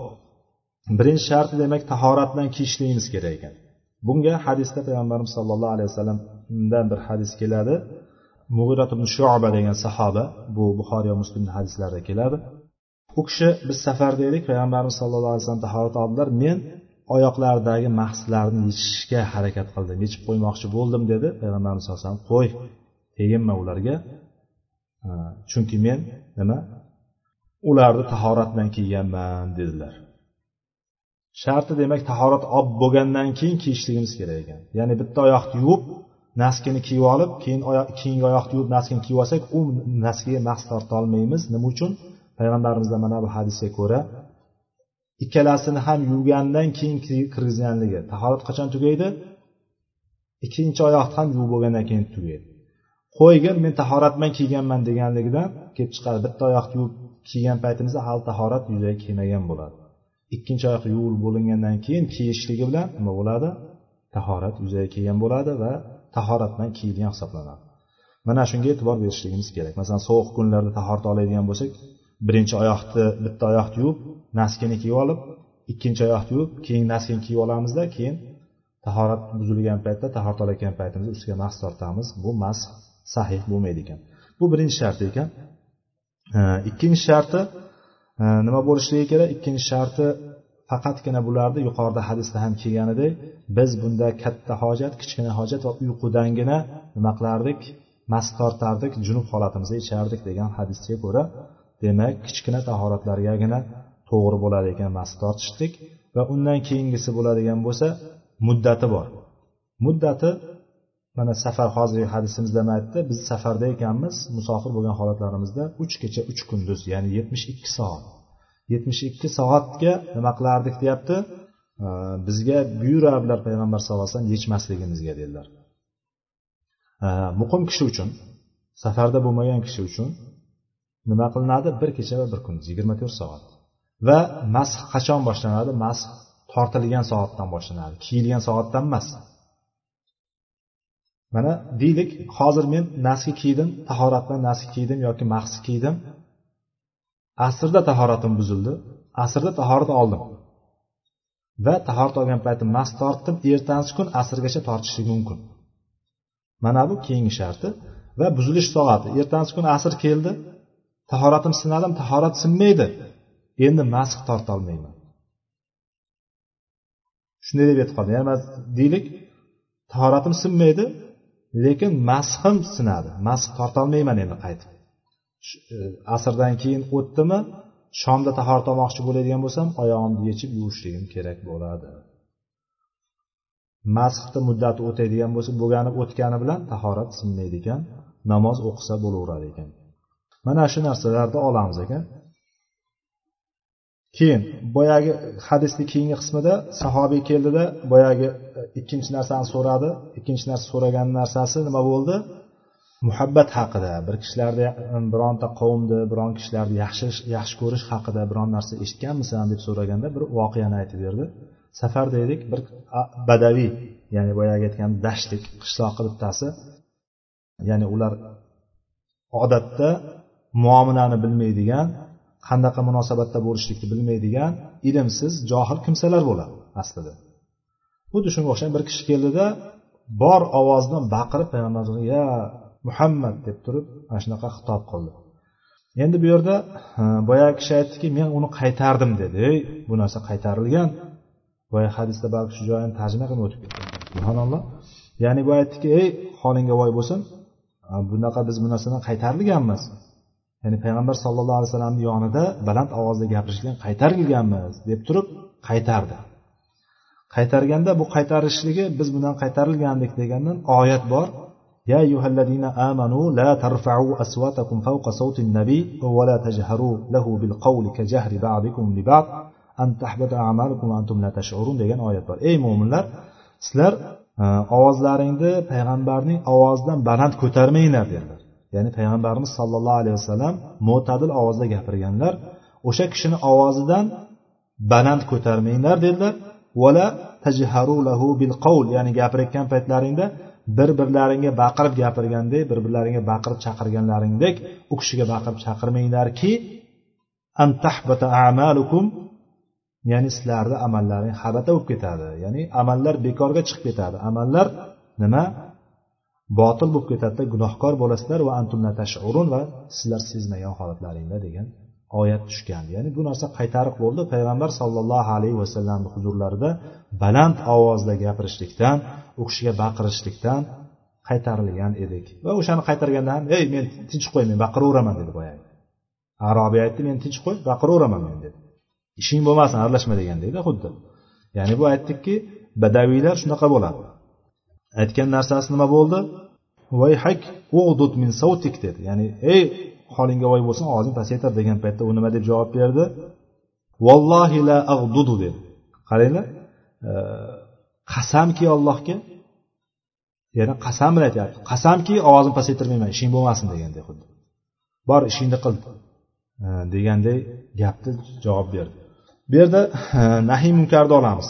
birinchi sharti demak tahorat bilan kiyishligimiz kerak ekan. Bunga hadisda payg'ambarimiz sollallohu alayhi vasallamdan bir hadis keladi. Mug'irat ibn shuba degan sahoba bu buxoriy va muslimni hadislarida keladi. U kishi biz safarda edik payg'ambarimiz sallallohu alayhi vasallam tahorat oldilar men oyoqlaridagi mahslarni yechishga harakat qildim yechib qo'ymoqchi bo'ldim dedi payg'ambarimiz sallallohu alayhi vasallam. Qo'y teginma ularga chunki men nima ularni tahorat bilan kiyganman dedilar. Sharti demak tahorat olib bo'lgandan keyin kiyishligimiz kerak ekan. Ya'ni bitta oyoqni yuvib naskini kiyib olib keyin keyingi oyoqni yuvib naskini kiyib olsak u naskiga mahs torta olmaymiz. Nima uchun? Payg'ambarimizdan mana bu hadisga ko'ra ikkalasini ham yuvgandan keyin kirgizganligi. Tahorat qachon tugaydi? Ikkinchi oyoqni ham yuvib bo'lgandan keyin tugaydi. Qo'ygin men tahoratman kiyganman deganligidan kelib chiqadi. Bitta oyoqni yuvib kiygan paytimizda hali tahorat yuzaga kelmagan bo'ladi. Ikkinchi oyoq yuvilib bo'lingandan keyin kiyishligi bilan nima bo'ladi? Tahorat yuzaga kelgan bo'ladi va tahorat bilan kiyilgan hisoblanadi. Mana shunga e'tibor berishligimiz kerak. Masalan sovuq kunlarda tahorat oladigan bo'lsak birinchi oyoqni bitta oyoqni yuvib naskini kiyib olib ikkinchi oyoqni yuvib keyin naskini kiyib olamizda keyin tahorat buzilgan paytda tahorat olayotgan paytimizda ustiga mas tortamiz. Bu mas sahih bo'lmaydi ekan bu birinchi sharti ekan. Ikkinchi sharti nima bo'lishligi kerak? Ikkinchi sharti faqatgina bularni yuqorida hadisda ham kelganidek biz bunda katta hojat kichkina hojat va uyqudangina nima qilardik? Mast tortardik junub holatimizda ichardik degan hadisga ko'ra demak kichkina tahoratlargagina to'g'ri bo'ladi ekan mast tortishlik va undan keyingisi bo'ladigan bo'lsa muddati bor. Muddati mana safar hozirgi hadisimizda nima aytdi biz safarda ekanmiz musofir bo'lgan holatlarimizda uch kecha uch kunduz ya'ni yetmish ikki soat. Yetmish ikki soatga nima qilardik deyapti? Bizga buyurardilar payg'ambar sallallohu alayhi vasallam yechmasligimizga dedilar. Muqim kishi uchun safarda bo'lmagan kishi uchun nima qilinadi? Bir kecha va bir kunduz yigirma to'rt soat. Va masx qachon boshlanadi? Masx tortilgan soatdan boshlanadi kiyilgan soatdan emas. Mana deylik hozir men naski kiydim tahorat bilan naski kiydim yoki mahsi kiydim. Asrda tahoratim buzildi asrda tahorat oldim. Va tahorat olgan paytim mast tortdim ertangi kun asrgacha tortishligi mumkin. Mana bu keyingi sharti va buzilish soati. Ertangi kun asr keldi tahoratim sinadim tahorat sinmaydi. Endi masx tortolmayman shunday deb aytib qoldi ya'ni deylik tahoratim sinmaydi lekin mashim sinadi. Masx tortolmayman endi qaytib. E, asrdan keyin o'tdimi shomda tahorat olmoqchi bo'ladigan bo'lsam oyog'imni yechib yuvishligim kerak bo'ladi. Masxni muddati o'taydigan bo'lsa bo'lgani o'tgani bilan tahorat sinmaydi ekan namoz o'qisa bo'laveradi ekan. Mana shu narsalarni olamiz ekan. Keyin boyagi hadisni keyingi qismida sahobiy keldida boyagi e, ikkinchi narsani so'radi. Ikkinchi narsa so'ragan narsasi nima bo'ldi? Muhabbat haqida. Bir kishilarni e, bironta qavmni biron kishilarni yaxshi yaxshi ko'rish haqida biron narsa eshitganmisan deb so'raganda bir voqeani aytib berdi. Safarda edik bir badaviy ya'ni boyagi aytgan dashtlik qishloq bittasi ya'ni ular odatda muomalani bilmaydigan qanaqa munosabatda bo'lishlikni bilmaydigan ilmsiz johil kimsalar bo'ladi aslida. Xuddi shunga o'xshagan bir kishi keldida bor ovoz bilan baqirib payg'ambar ya muhammad deb turib mana shunaqa xitob qildi. Endi bu yerda e, boyagi kishi aytdiki men uni qaytardim dedi. Ey bu narsa qaytarilgan. Boya hadisda balki shu joyini tarjima qilib o'tib ketgan. Subhanalloh. Ya'ni bu aytdiki ey holingga voy bo'lsin bunaqa biz bu narsadan qaytarilganmiz ya'ni payg'ambar sallallohu alayhi vasallamni yonida baland ovozda gapirishlikdan qaytarilganmiz deb turib qaytardi qaytarganda bu qaytarishligi biz bundan qaytarilgandik degandan oyat bor يا أيها الذين آمنوا لا ترفعوا أصواتكم فوق صوت النبي ولا تجهروا له بالقول كجهر بعضكم لبعض أن تحبط أعمالكم وأنتم لا تشعرون degan oyat bor ey mo'minlar sizlar ovozlaringni payg'ambarning ovozidan baland ko'tarmanglar dedilar Ya'ni payg'ambarimiz sollallohu alayhi vasallam mo'tadil ovozda gapirganlar o'sha kishini ovozidan baland ko'tarmanglar dedilar. Vala tajharu lahu bil qavl ya'ni gapirayotgan paytlaringda bir birlaringga baqirib gapirgandek bir birlaringga baqirib chaqirganlaringdek u kishiga baqirib chaqirmanglarki amalukum ya'ni sizlarni amallaring habata bo'lib ketadi. Ya'ni amallar bekorga chiqib ketadi. Amallar nima? Botil bo'lib ketadida gunohkor bo'lasizlar va antumla tashurun va sizlar sezmagan holatlaringda degan oyat tushgan ya'ni bu narsa qaytariq bo'ldi. Payg'ambar sollallohu alayhi vasallamni huzurlarida baland ovozda gapirishlikdan u kishiga baqirishlikdan qaytarilgan edik. Va o'shani qaytarganda ham ey men tinch qo'y men baqiraveraman dedi boyagi. Arobiy aytdi men tinch qo'y baqiraveraman men dedi. Ishing bo'lmasin aralashma degandekda xuddi. Ya'ni bu aytdikki badaviylar shunaqa bo'ladi. Aytgan narsasi nima bo'ldi? Vayhak ug'dud min savtik dedi. Ya'ni ey holingga voy bo'lsin ovozing pasaytir degan paytda u nima deb javob berdi? Vallohi la ag'dudu dedi. Qaranglar e, qasamki allohga yana qasam bilan aytyapti qasamki ovozimni pasaytirmayman ishing bo'lmasin deganday xuddi bor ishingni qil e, deganday gapni javob berdi. Bu yerda e, nahiy munkarni olamiz.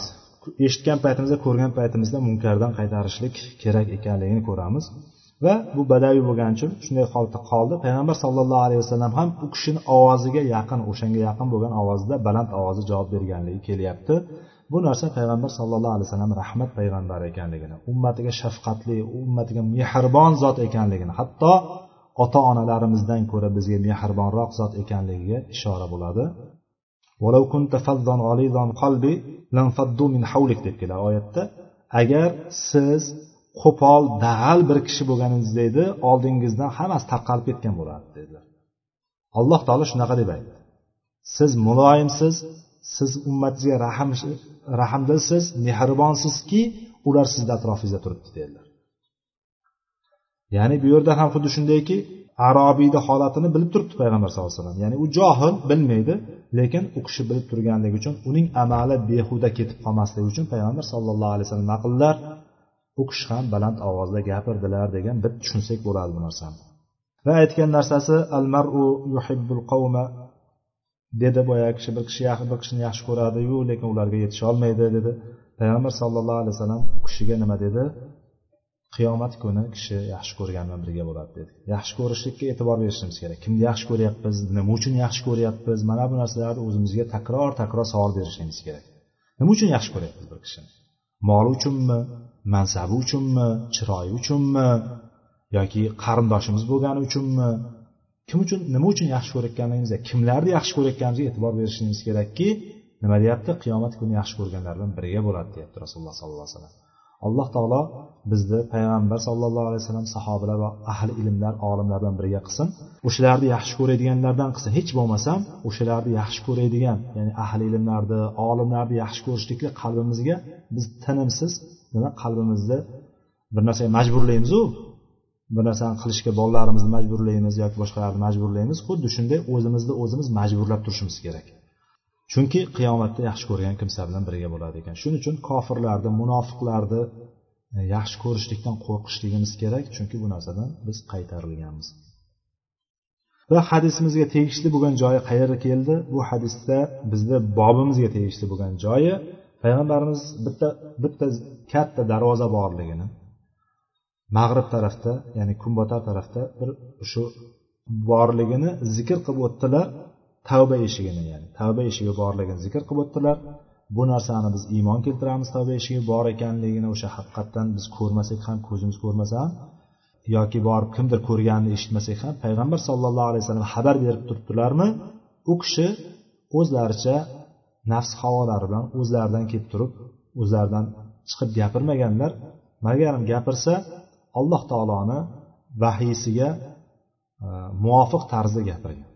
Eshitgan paytimizda ko'rgan paytimizda munkardan qaytarishlik kerak ekanligini ko'ramiz. Va bu badaviy bo'lgani uchun shunday holatda qoldi. Payg'ambar sallallohu alayhi vasallam ham u kishini ovoziga yaqin o'shanga yaqin bo'lgan ovozda baland ovozda javob berganligi kelyapti. Bu narsa payg'ambar sallallohu alayhi vasallam rahmat payg'ambari ekanligini ummatiga shafqatli ummatiga mehribon zot ekanligini hatto ota onalarimizdan ko'ra bizga mehribonroq zot ekanligiga ishora bo'ladi. Deb keladi oyatda. Agar siz qo'pol dag'al bir kishi bo'lganingiz edi oldingizdan hammasi tarqalib ketgan bo'lardi dedilar. Alloh taolo shunaqa deb aytdi. Siz muloyimsiz siz ummatingizga rahm rahmdilsiz mehribonsizki ular sizni atrofingizda turibdi dedilar. Ya'ni bu yerda ham xuddi shundayki arobiyni holatini bilib turibdi payg'ambar sallallohu alayhi vasallam. Ya'ni u johil bilmaydi lekin u kishi bilib turganligi uchun uning amali behuda ketib qolmasligi uchun payg'ambar sallallohu alayhi vasallam nima qildilar u kishi ham baland ovozda gapirdilar degan bir tushunsak bo'ladi bu narsani. Va aytgan narsasi al maru yuhibbul qavma dedi boyagi kishi bir kishi bir kishini yaxshi ko'radiyu lekin ularga yetisholmaydi dedi. Payg'ambar sallallohu alayhi vasallam u kishiga nima dedi? Qiyomat kuni kishi yaxshi ko'rgan bilan birga bo'ladi dedi. Yaxshi ko'rishlikka e'tibor berishimiz kerak. Kimni yaxshi ko'ryapmiz nima uchun yaxshi ko'ryapmiz mana bu narsalarni o'zimizga takror takror savol berishimiz kerak. Nima uchun yaxshi ko'ryapmiz bir kishini? Moli uchunmi mansabi uchunmi chiroyi uchunmi yoki qarindoshimiz bo'lgani uchunmi kim uchun nima uchun yaxshi ko'rayotganligimizga kimlarni yaxshi ko'rayotganimizga e'tibor berishimiz kerakki nima deyapti qiyomat kuni yaxshi ko'rganlar bilan birga bo'ladi deyapti rasululloh sollallohu alayhi vasallam. Alloh taolo bizni payg'ambar sallallohu alayhi vasallam sahobalar va ahli ilmlar olimlar bilan birga qilsin. O'shalarni yaxshi ko'radiganlardan qilsin hech bo'lmasam o'shalarni yaxshi ko'radigan ya'ni ahli ilmlarni olimlarni yaxshi ko'rishlikka qalbimizga biz tinimsiz nima qalbimizni bir narsaga majburlaymizu bir narsani qilishga bolalarimizni majburlaymiz yoki boshqalarni majburlaymiz xuddi shunday o'zimizni o'zimiz majburlab turishimiz kerak. Chunki qiyomatda yaxshi ko'rgan kimsa bilan birga bo'ladi ekan. Shuning uchun kofirlarni munofiqlarni e, yaxshi ko'rishlikdan qo'rqishligimiz kerak chunki bu narsadan biz qaytarilganmiz. Va hadisimizga tegishli bo'lgan joyi qayerga keldi? Bu hadisda bizni bobimizga tegishli bo'lgan joyi payg'ambarimiz bitta bitta katta darvoza borligini mag'rib tarafda ya'ni kunbotar tarafda bir shu borligini zikr qilib o'tdilar. Tavba eshigini ya'ni tavba eshigi borligini zikr qilib o'tdilar. Bu narsani biz iymon keltiramiz tavba eshigi bor ekanligini o'sha haqiqatdan biz ko'rmasak ham ko'zimiz ko'rmasa ham yoki borib kimdir ko'rganini eshitmasak ham payg'ambar sallallohu alayhi vasallam xabar berib turibdilarmi u kishi o'zlaricha nafs havolari bilan o'zlaridan kelib turib o'zlaridan chiqib gapirmaganlar. Magarim gapirsa alloh taoloni vahiysiga e, muvofiq tarzda gapirgan.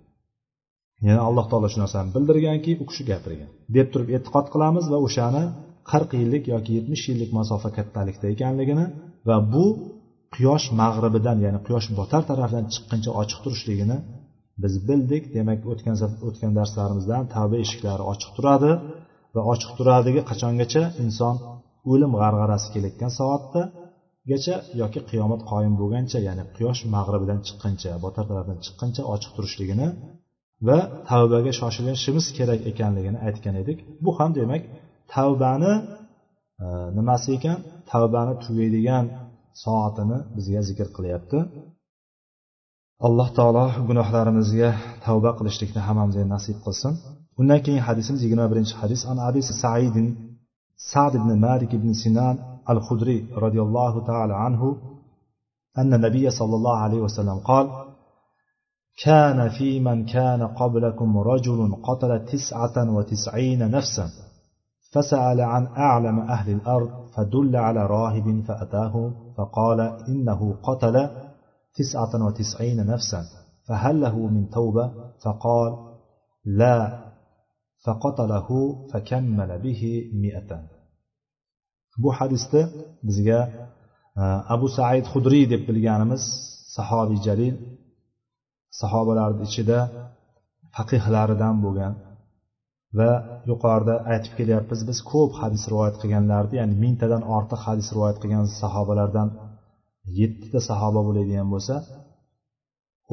Ya'ni alloh taolo shu narsani bildirganki u kishi gapirgan. Deb turib e'tiqod qilamiz va o'shani qirq yillik yoki yetmish yillik masofa kattalikda ekanligini va bu quyosh mag'ribidan ya'ni quyosh botar tarafdan chiqquncha ochiq turishligini biz bildik. Demak o'tgan o'tgan darslarimizdan tavba eshiklari ochiq turadi va ochiq turadigi qachongacha inson o'lim g'arg'arasi kelayotgan soatdagacha yoki qiyomat qoyim bo'lgancha ya'ni quyosh mag'ribidan chiqquncha botar tarafdan chiqquncha ochiq turishligini va tavbaga shoshilishimiz kerak ekanligini aytgan edik bu ham demak tavbani e, nimasi ekan tavbani tugaydigan soatini bizga zikr qilyapti alloh taolo gunohlarimizga tavba qilishlikni hammamizga nasib qilsin undan keyin hadisimiz yigirma birinchi hadis an abi saidin sad ibn malik ibn sinan al khudriy roziyallohu taala anhu أن النبي صلى الله عليه وسلم قال كان في من كان قبلكم رجل قتل تسعة وتسعين نفسا فسأل عن أعلم أهل الأرض فدل على راهب فأتاه فقال إنه قتل تسعة وتسعين نفسا فهل له من توبة؟ فقال لا فقتله فكمل به مئة. Bu hadisda bizga abu said hudriy deb bilganimiz sahobiy jalil sahobalarni ichida faqihlaridan bo'lgan va yuqorida aytib kelyapmiz biz ko'p hadis rivoyat qilganlarni ya'ni mingtadan ortiq hadis rivoyat qilgan sahobalardan yettita sahoba bo'ladigan bo'lsa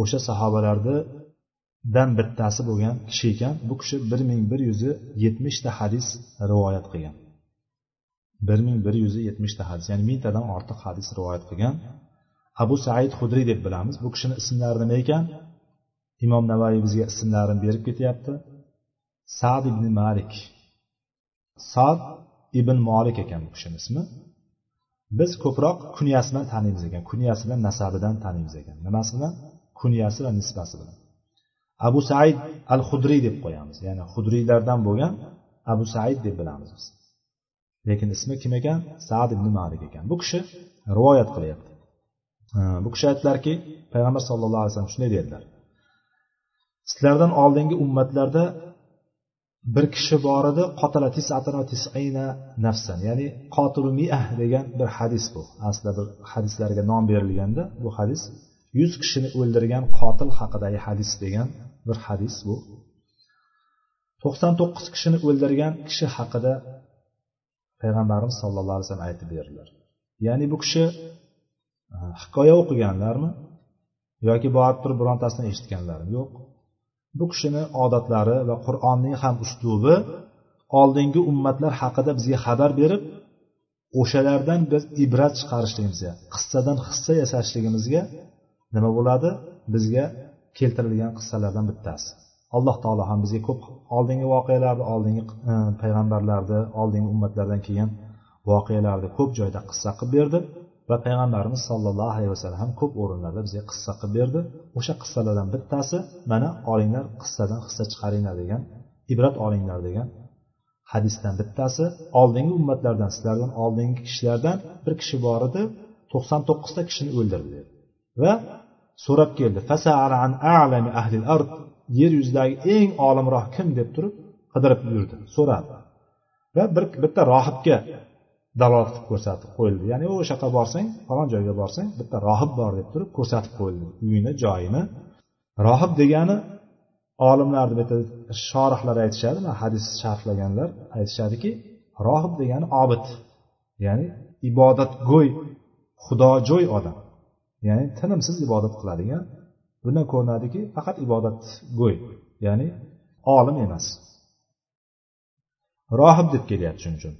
o'sha sahobalardan bittasi bo'lgan kishi ekan. Bu kishi bir ming bir yuz yetmishta hadis rivoyat qilgan. bir ming bir yuz yetmishta hadis ya'ni mingtadan ortiq hadis rivoyat qilgan. Abu said hudriy deb bilamiz. Bu kishini ismlari nima ekan? Imom navoiy bizga ismlarini berib ketyapti. Sad ibn malik. Sad ibn molik ekan bu kishini ismi. Biz ko'proq kunyasi bilan taniymiz ekan kunyasi bilan nasabidan taniymiz ekan. Nimasi bilan? Kunyasi va nisbasi bilan. Abu said al hudriy deb qo'yamiz. Ya'ni hudriylardan bo'lgan abu said deb bilamiz biz. Lekin ismi kim ekan? Sad ibn malik ekan. Bu kishi rivoyat qilyapti. Bu kishi aytdilarki payg'ambar sallallohu alayhi vasallam shunday dedilar. Sizlardan oldingi ummatlarda bir kishi bor edi nafsan. Ya'ni qotilu miah degan bir hadis bu. Aslida bir hadislarga nom berilganda bu hadis yuz kishini o'ldirgan qotil haqidagi hadis degan bir hadis bu. To'qson to'qqiz kishini o'ldirgan kishi haqida payg'ambarimiz sallallohu alayhi vasallam aytib berdilar. Ya'ni bu kishi hikoya o'qiganlarmi yoki borib turib birontasini eshitganlarmi? Yo'q. Bu kishini odatlari va qur'onning ham uslubi oldingi ummatlar haqida bizga xabar berib o'shalardan biz ibrat chiqarishligimizga qissadan hissa yasashligimizga nima bo'ladi? Bizga keltirilgan qissalardan bittasi. Alloh taolo ham bizga ko'p oldingi voqealarni oldingi e, payg'ambarlarni oldingi ummatlardan kelgan voqealarni ko'p joyda qissa qilib berdi. Va payg'ambarimiz sollallohu alayhi vasallam ham ko'p o'rinlarda bizga qissa qilib berdi. O'sha qissalardan bittasi mana olinglar qissadan hissa chiqaringlar degan ibrat olinglar degan hadisdan bittasi oldingi ummatlardan sizlardan oldingi kishilardan bir kishi bor edi to'qson to'qqizta kishini o'ldirdi dedi. Va so'rab keldi yer yuzidagi eng olimroq kim deb turib qidirib yurdi so'radi. Va bir bitta rohibga dalolat qilib ko'rsatib qo'yildi. Ya'ni o'sha yoqqa borsang falon joyga borsang bitta rohib bor deb turib ko'rsatib qo'yildi. Uyini joyini. Rohib degani olimlarni bu yerda shorihlar aytishadi hadis sharhlaganlar aytishadiki rohib degani obid ya'ni ibodatgo'y xudojo'y odam. Ya'ni tinimsiz ibodat qiladigan bundan ko'rinadiki faqat ibodatgo'y ya'ni olim emas. Rohib deb kelyapti shuning uchun.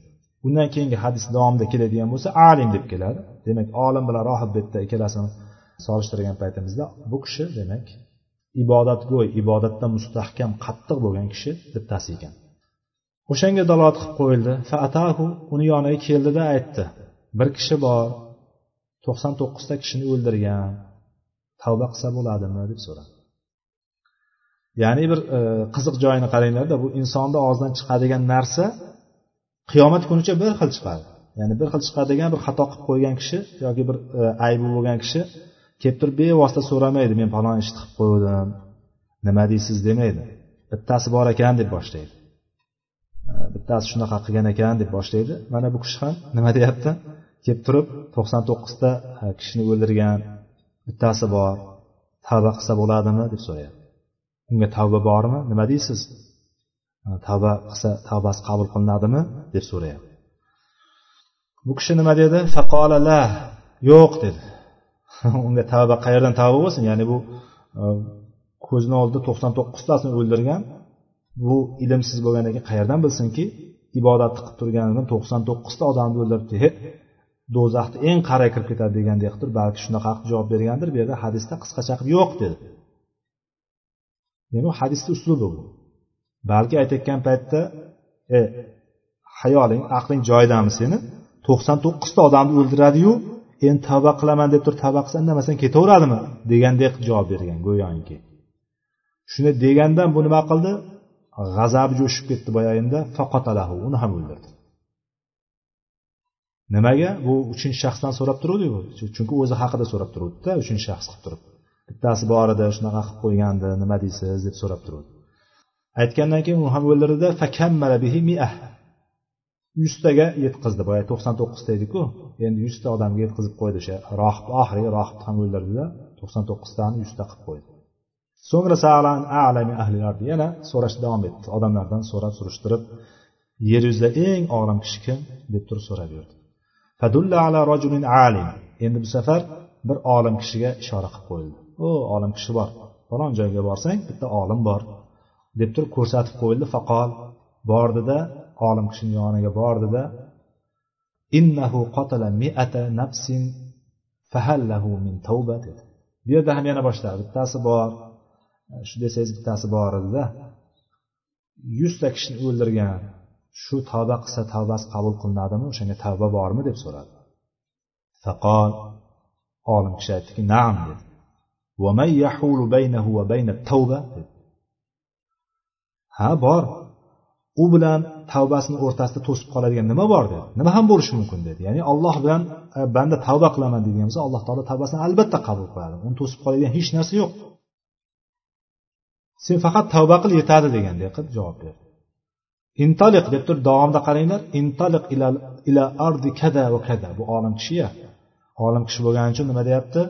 Undan keyingi hadis davomida keladigan bo'lsa alim deb keladi. Demak olim bilan rohib bitta ikkalasini solishtirgan paytimizda bu kishi demak ibodatgo'y ibodatda mustahkam qattiq bo'lgan kishi bittasi ekan o'shanga dalolat qilib qo'yildi. Faatahu uni yoniga keldida aytdi bir kishi bor to'qson to'qqizta kishini o'ldirgan tavba qilsa bo'ladimi? deb so'radi. Ya'ni bir e, qiziq joyini qaranglarda bu insonni og'zidan chiqadigan narsa qiyomat kunicha bir xil chiqadi. Ya'ni bir xil chiqadigan bir xato qilib qo'ygan kishi yoki bir e, aybi bo'lgan kishi kelib turib bevosita so'ramaydi men falon ishni qilib qo'ydim nima deysiz? demaydi. Bittasi bor ekan deb boshlaydi. E, bittasi shunaqa qilgan ekan deb boshlaydi. Mana bu kishi ham nima deyapti? Kelib turib to'qson to'qqizta e, kishini o'ldirgan bittasi bor tavba qilsa bo'ladimi? deb so'rayapti. Unga tavba bormi? Nima deysiz? Tavba qilsa tavbasi qabul qilinadimi? deb so'rayapti. Bu kishi nima dedi? Faqola la yo'q dedi. Unga tavba qayerdan tavba bo'lsin? Ya'ni bu e, ko'zini oldida to'qson to'qqiztasini o'ldirgan bu ilmsiz bo'lgandan keyin qayerdan bilsinki ibodatni qilib turganidan to'qson to'qqizta odamni o'ldiribdi do'zaxni eng qari kirib ketadi degandek qilib balki shunaqa javob bergandir. Bu yerda hadisda qisqacha qilib yo'q dedi. Demak hadisni uslubi bu. Balki aytayotgan paytda e hayoling aqling joyidami seni? To'qson to'qqizta odamni o'ldiradiyu endi tavba qilaman deb turib tavba qilsa indamasdan ketaveradimi degandek javob bergan go'yoki. Shuni degandan bu nima qildi? G'azabi jo'shib ketdi boyagida faqotalahu uni ham o'ldirdi. Nimaga? Bu uchinchi shaxsdan so'rab turuvdiku chunki o'zi haqida so'rab turuvdida uchinchi shaxs qilib turib. Bittasi bor edi shunaqa qilib qo'ygandi nima deysiz deb so'rab turuvdi. Aytgandan keyin uni ham o'ldirdida yuztaga yetkazdi. Boya to'qson to'qqizta ediku. Endi yuzta odamga yetkazib qo'ydi o'sha rohib oxirgi rohibni ham o'ldirdida to'qson to'qqiztani yuzta qilib qo'ydi. So'ngra yana so'rash davom etdi. Odamlardan so'rab surishtirib yer yuzida eng olim kishi kim? deb turib so'rab yurdi. Endi bu safar bir olim kishiga ishora qilib qo'yildi. O olim kishi bor. Falon joyga borsang bitta olim bor. Deb turib ko'rsatib qo'yildi. Faqol bordida olim kishini yoniga bordida innahu qatala miata nafsin fahallahu min tavba dedi. Bu yerda ham yana boshladi bittasi bor. E, shu desangiz bittasi bor edida yuzta kishini o'ldirgan shu tavba qilsa tavbasi qabul qilinadimi o'shanga tavba bormi deb so'radi. Faqol olim kishi aytdiki naam dedi. Ha bor. U bilan tavbasini o'rtasida to'sib qoladigan nima bor dedi. Nima ham bo'lishi mumkin dedi. Ya'ni alloh bilan e, banda tavba qilaman deydigan bo'lsa alloh taolo tavbasini albatta qabul qiladi. Uni to'sib qoladigan hech narsa yo'q. Sen faqat tavba qil yetadi degandek qilib javob berdi. Intaliq deb turib davomida qaranglar. Intaliq ila, ila ardi kada va kada. Bu olim kishiya olim kishi bo'lgani uchun nima deyapti?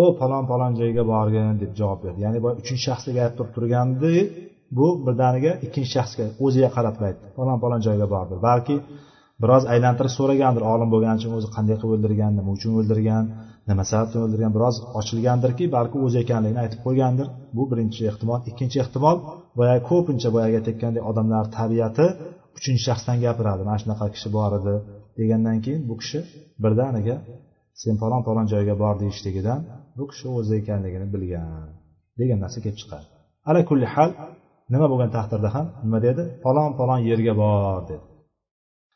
O palon palon joyga borgin deb javob berdi. Ya'ni boya uchinchi shaxsga gapirib turib turgandi bu birdaniga ikkinchi shaxsga o'ziga qarab aytdi. Falon joyga bordi. Balki biroz aylantirib so'ragandir. Olim bo'lgani uchun o'zi qanday qilib o'ldirgan nima uchun o'ldirgan nima sababdan o'ldirgan biroz ochilgandirki balki o'zi ekanligini aytib qo'ygandir. Bu birinchi ehtimol. Ikkinchi ehtimol boyagi ko'pincha boyagi aytayotgandek odamlar tabiati uchinchi shaxsdan gapiradi. Mana shunaqa kishi bor edi degandan keyin bu kishi birdaniga sen falon falon joyga bor deyishligidan bu kishi o'zi ekanligini bilgan degan narsa kelib chiqadi. Ala kulli hal nima bo'lgan taqdirda ham nima dedi falon falon yerga bor dedi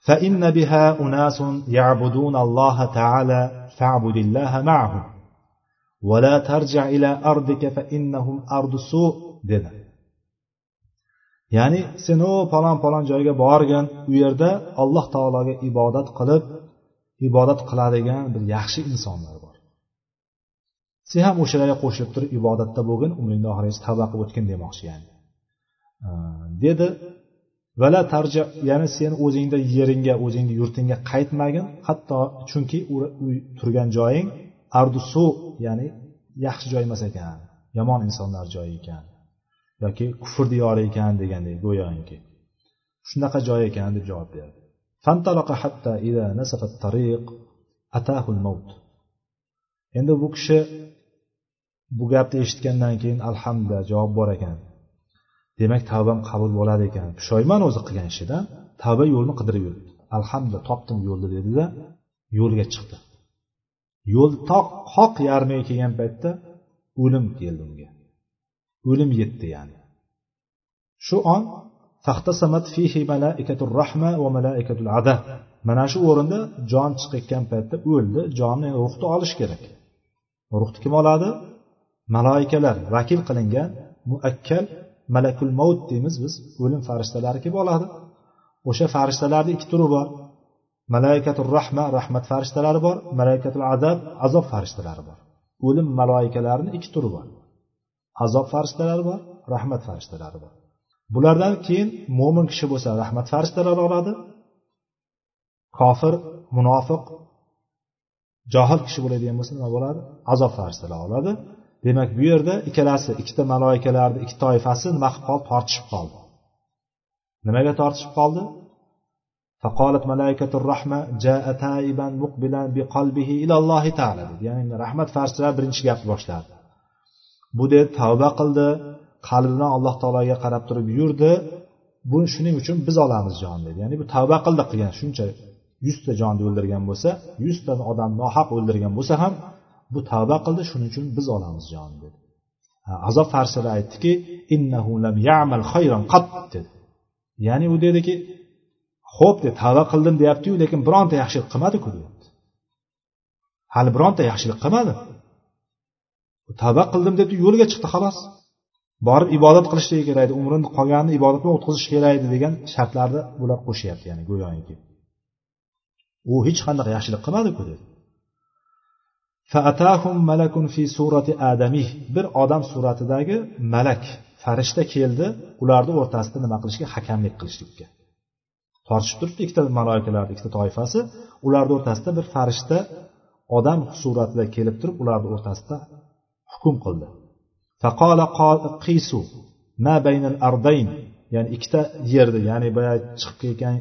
فإن بها أناس يعبدون الله تعالى فاعبد الله معهم ولا ترجع إلى أرضك فإنهم أرض سوء dedi ya'ni sen u falon falon joyga borgin u yerda alloh taologa ibodat qilib ibodat qiladigan bir yaxshi insonlar bor sen ham o'shalarga qo'shilib turib ibodatda bo'lgin umringni oxirigacha tavba qilib o'tgin demoqchi ya'ni Dedi vala tarja ya'ni sen o'zingda yeringga o'zingni yurtingga qaytmagin. Hatto chunki u turgan joying ardusu ya'ni yaxshi joy emas ekan yomon insonlar joyi ekan yoki kufr diyori ekan degandek go'yoki. Shunaqa joy ekan deb javob berdi. Endi bu kishi bu gapni eshitgandan keyin alhamdulillah javob bor ekan. Demak tavbam qabul bo'ladi ekan. Pushaymon o'zi qilgan ishidan tavba yo'lini qidirib yuribdi. Alhamdulillah topdim yo'lni dedida yo'lga chiqdi. Yo'l toq qoq yarmiga kelgan paytda o'lim keldi unga. O'lim yetdi ya'ni. Shu on fihi va malaikatul mana shu o'rinda jon chiqayotgan paytda o'ldi jonni ruhni olish kerak. Ruhni kim oladi? Maloikalar vakil qilingan muakkal malakul maut deymiz biz o'lim farishtalari kelib oladi. O'sha farishtalarni ikki turi bor. Malaikatul rahma rahmat farishtalari bor. Malaikatul azab azob farishtalari bor. O'lim maloikalarini ikki turi bor. Azob farishtalari bor rahmat farishtalari bor. Bulardan keyin mo'min kishi bo'lsa rahmat farishtalari oladi. Kofir munofiq johil kishi bo'ladigan bo'lsa nima bo'ladi? Azob farishtalari oladi. demak bu yerda ikkalasi ikkita maloikalarni ikki toifasi nima qilib qoldi tortishib qoldi nimaga tortishib qoldi فقالت ملائكة الرحمة جاء تائبا مقبلا بقلبه إلى الله تعالى ya'ni rahmat farishtalari birinchi gapni boshladi bu dedi tavba qildi qalbi bilan alloh taologa qarab turib yurdi bu shuning uchun biz olamiz jon dedi ya'ni bu tavba qildi qilgan shuncha yuzta jonni o'ldirgan bo'lsa yuzta odam nohaq o'ldirgan bo'lsa ham bu tavba qildi shuning uchun biz olamiz jon dedi. Azob farishtalar aytdiki innahu lam ya'mal khayran qat dedi. Ya'ni u dediki ho'p dedi tavba qildim deyaptiyu lekin bironta yaxshilik qilmadiku deyapti. Hali bironta yaxshilik qilmadi. Tavba qildim deb yo'lga chiqdi xolos. Borib ibodat qilishligi kerak edi umrini qolganini ibodat bilan o'tkazish kerak edi degan shartlarni bular qo'shyapti ya'ni go'yoki. U hech qanaqa yaxshilik qilmadiku dedi. Bir odam suratidagi malak farishta keldi ularni o'rtasida nima qilishga? Hakamlik qilishlikka. Tortishib turibdi ikkita maloikalarni ikkita toifasi. Ularni o'rtasida bir farishta odam suratida kelib turib ularni o'rtasida hukm qildi. Faqola qisu ma baynal ardayn? Ya'ni ikkita yerni ya'ni boyagi chiqib ketgan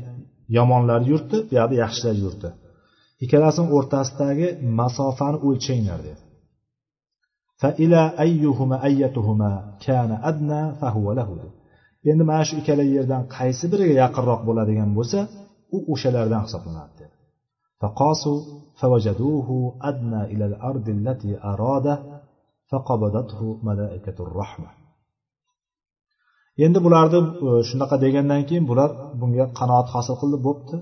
yomonlar yurti bu yoqda yaxshilar yurti ikkalasini o'rtasidagi masofani o'lchanglar dedi فإلى أيهما أيتهما كان أدنى فهو له endi mana shu ikkala yerdan qaysi biriga yaqinroq bo'ladigan bo'lsa u o'shalardan hisoblanadi dedi فقاسوا فوجدوه أدنى إلى الأرض التي أراده فقبضته ملائكة الرحمة endi bularni e, shunaqa degandan keyin bular bunga qanoat hosil qildi bo'pti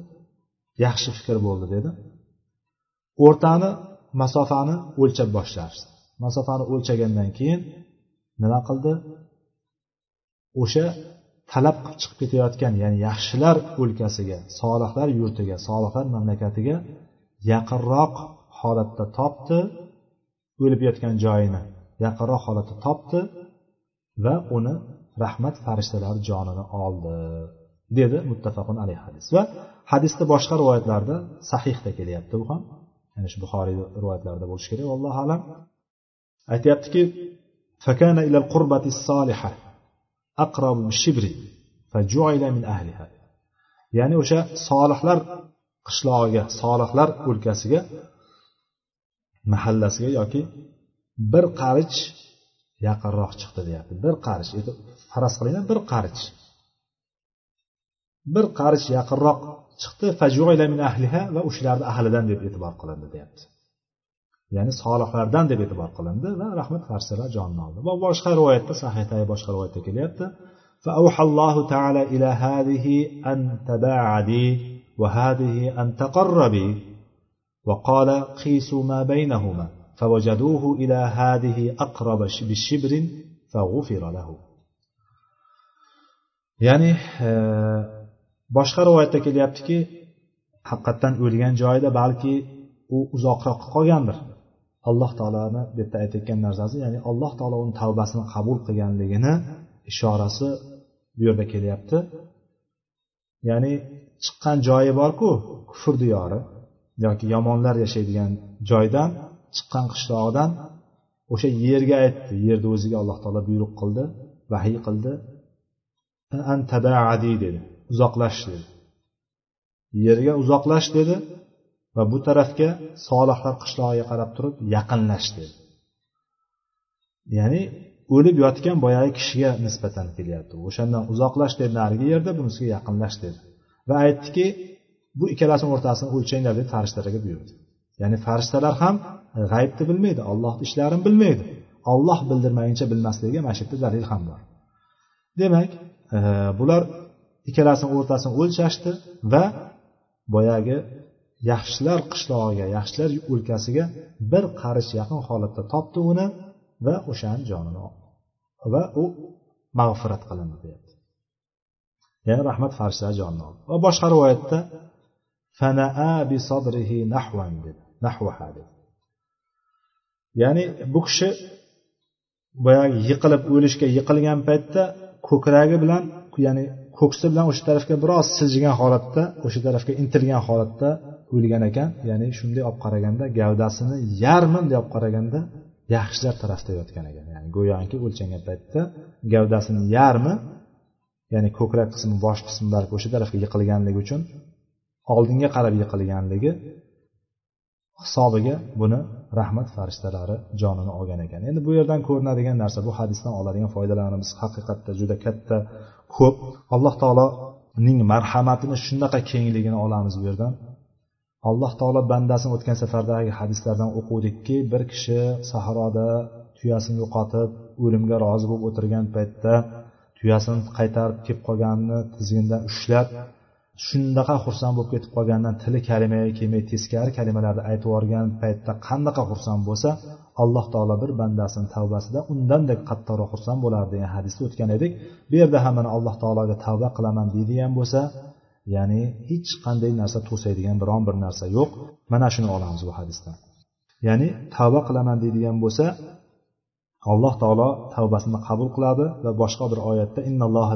yaxshi fikr bo'ldi dedi O'rtani masofani o'lchab boshlashdi. Masofani o'lchagandan keyin nima qildi? O'sha talab qilib chiqib ketayotgan ya'ni yaxshilar o'lkasiga solihlar yurtiga solihlar mamlakatiga yaqinroq holatda topdi o'lib yotgan joyini yaqinroq holatda topdi va uni rahmat farishtalari jonini oldi dedi muttafaqun alayhi hadis. Va hadisda boshqa rivoyatlarda sahihda kelyapti bu ham. Ya'ni shu buxoriy rivoyatlarida bo'lishi kerak. Allohu alam. Aytyaptiki fakana ilal qurbati soliha aqrab shibri fajuila min ahliha. Ya'ni o'sha solihlar qishlog'iga solihlar o'lkasiga mahallasiga yoki bir qarich yaqinroq chiqdi deyapti. Bir qarich. Faraz qilinglar bir qarich. Bir qarich yaqinroq chiqdi min ahliha va o'shalarni ahlidan deb e'tibor qilindi deyapti ya'ni solihlardan deb e'tibor qilindi va rahmat farishtalar jonini oldi va boshqa rivoyatda sahihdagi boshqa rivoyatda kelyapti فأوحى الله تعالى إلى هذه أن تباعدي وهذه أن تقربي وقال قيسوا ما بينهما فوجدوه إلى هذه أقرب بالشبر فغفر له ya'ni boshqa rivoyatda kelyaptiki haqiqatdan o'lgan joyida balki u uzoqroq qolgandir. Alloh taoloni bu yerda aytayotgan narsasi ya'ni alloh taolo uni tavbasini qabul qilganligini ishorasi bu yerda kelyapti. Ya'ni chiqqan joyi borku kufr diyori yoki yomonlar yashaydigan joydan chiqqan qishlog'idan o'sha yerga aytdi. Yerni o'ziga alloh taolo buyruq qildi vahiy qildi. Antabaadi dedi. Uzoqlash dedi yerga uzoqlash dedi va bu tarafga solihlar qishlog'iga qarab turib yaqinlash dedi ya'ni o'lib yotgan boyagi kishiga nisbatan kelyapti. O'shandan uzoqlash dedi narigi yerda bunisiga yaqinlash dedi. Va aytdiki bu ikkalasini o'rtasini o'lchanglar deb farishtalarga buyurdi. Ya'ni farishtalar ham g'aybni bilmaydi ollohni ishlarini bilmaydi. Olloh bildirmaguncha bilmasligiga mana shu yerda dalil ham bor. Demak e, bular ikkalasini o'rtasini o'lchashdi va boyagi yaxshilar qishlog'iga yaxshilar o'lkasiga bir qarich yaqin holatda topdi uni va o'shani jonini va u mag'firat qilindi deyapti. Ya'ni rahmat farishtalari jonini oldi. Va boshqa rivoyatda fanaa bi sadrihi nahvan dedi nahvaha dedi. Ya'ni bu kishi boyagi yiqilib o'lishga yiqilgan paytda ko'kragi bilan ya'ni ko'ksi bilan o'sha tarafga biroz siljigan holatda o'sha tarafga intilgan holatda o'lgan ekan. Ya'ni shunday olib qaraganda gavdasini yarmi bunday olib qaraganda yaxshilar tarafda yotgan ekan. Ya'ni go'yoki o'lchangan paytda gavdasini yarmi ya'ni ko'krak qismi bosh qismi balki o'sha tarafga yiqilganligi uchun oldinga qarab yiqilganligi hisobiga buni rahmat farishtalari jonini olgan ekan. Endi bu yerdan ko'rinadigan narsa bu hadisdan oladigan foydalarimiz haqiqatda juda katta ko'p. Alloh taoloning marhamatini shunaqa kengligini olamiz bu yerdan. Alloh taolo bandasini o'tgan safardagi hadislardan o'quvdikki bir kishi sahroda tuyasini yo'qotib o'limga rozi bo'lib o'tirgan paytda tuyasini qaytarib kelib qolganini tizgindan ushlab shundaqa xursand bo'lib ketib qolgandan tili kalimaga kelmay teskari kalimalarni aytib yuborgan paytda qanaqa xursand bo'lsa alloh taolo bir bandasini tavbasida undanda qattiqroq xursand bo'lardi degan hadisda o'tgan edik. Bu yerda ham mana alloh taologa tavba qilaman deydigan bo'lsa ya'ni hech qanday narsa to'saydigan biron bir narsa yo'q. Mana shuni olamiz bu hadisdan ya'ni tavba qilaman deydigan bo'lsa alloh taolo tavbasini qabul qiladi va boshqa bir oyatda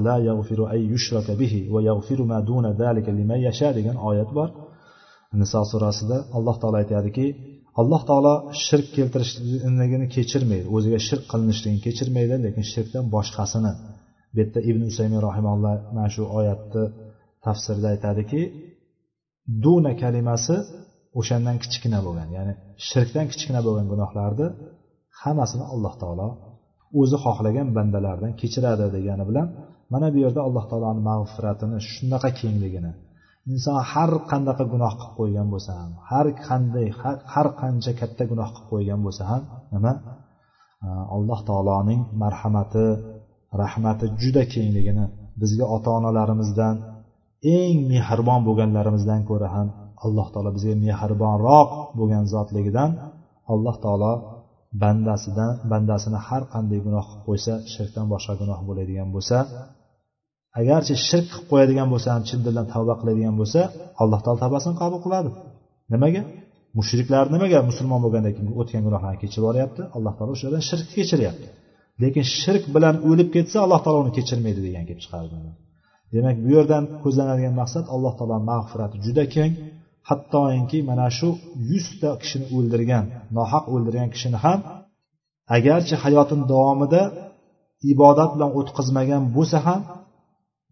la yaghfiru ay yushraka bihi va yaghfiru ma duna zalika liman yasha degan oyat bor. Niso surasida alloh taolo aytadiki alloh taolo shirk keltirishligini kechirmaydi o'ziga shirk qilinishligini kechirmaydi lekin shirkdan boshqasini. Bu yerda ibn usaymin rahimalloh mana shu oyatni tafsirida aytadiki duna kalimasi o'shandan kichkina bo'lgan ya'ni shirkdan kichkina bo'lgan gunohlarni hammasini alloh taolo o'zi xohlagan bandalaridan kechiradi degani bilan mana bu yerda alloh taoloni mag'firatini shunaqa kengligini inson har qanaqa gunoh qilib qo'ygan bo'lsa ham har qanday har qancha katta gunoh qilib qo'ygan bo'lsa ham nima? Alloh taoloning marhamati rahmati juda kengligini bizga ota onalarimizdan eng mehribon bo'lganlarimizdan ko'ra ham alloh taolo bizga mehribonroq bo'lgan zotligidan alloh taolo bandasidan bandasini har qanday gunoh qilib qo'ysa shirkdan boshqa gunoh bo'ladigan bo'lsa agarchi shirk qilib qo'yadigan bo'lsa ham chin dildan tavba qiladigan bo'lsa alloh taolo tavbasini qabul qiladi. Nimaga? Mushriklar nimaga musulmon bo'lgandan keyin o'tgan gunohlarni kechirib yuboryapti alloh taolo o'shalardan shirkni kechiryapti. Lekin shirk bilan o'lib ketsa alloh taolo uni kechirmaydi degan kelib chiqardi. Demak bu yerdan ko'zlanadigan maqsad alloh taolo mag'firati juda keng. Hattoki mana shu yuzta kishini o'ldirgan nohaq o'ldirgan kishini ham agarchi hayotini davomida ibodat bilan o'tkazmagan bo'lsa ham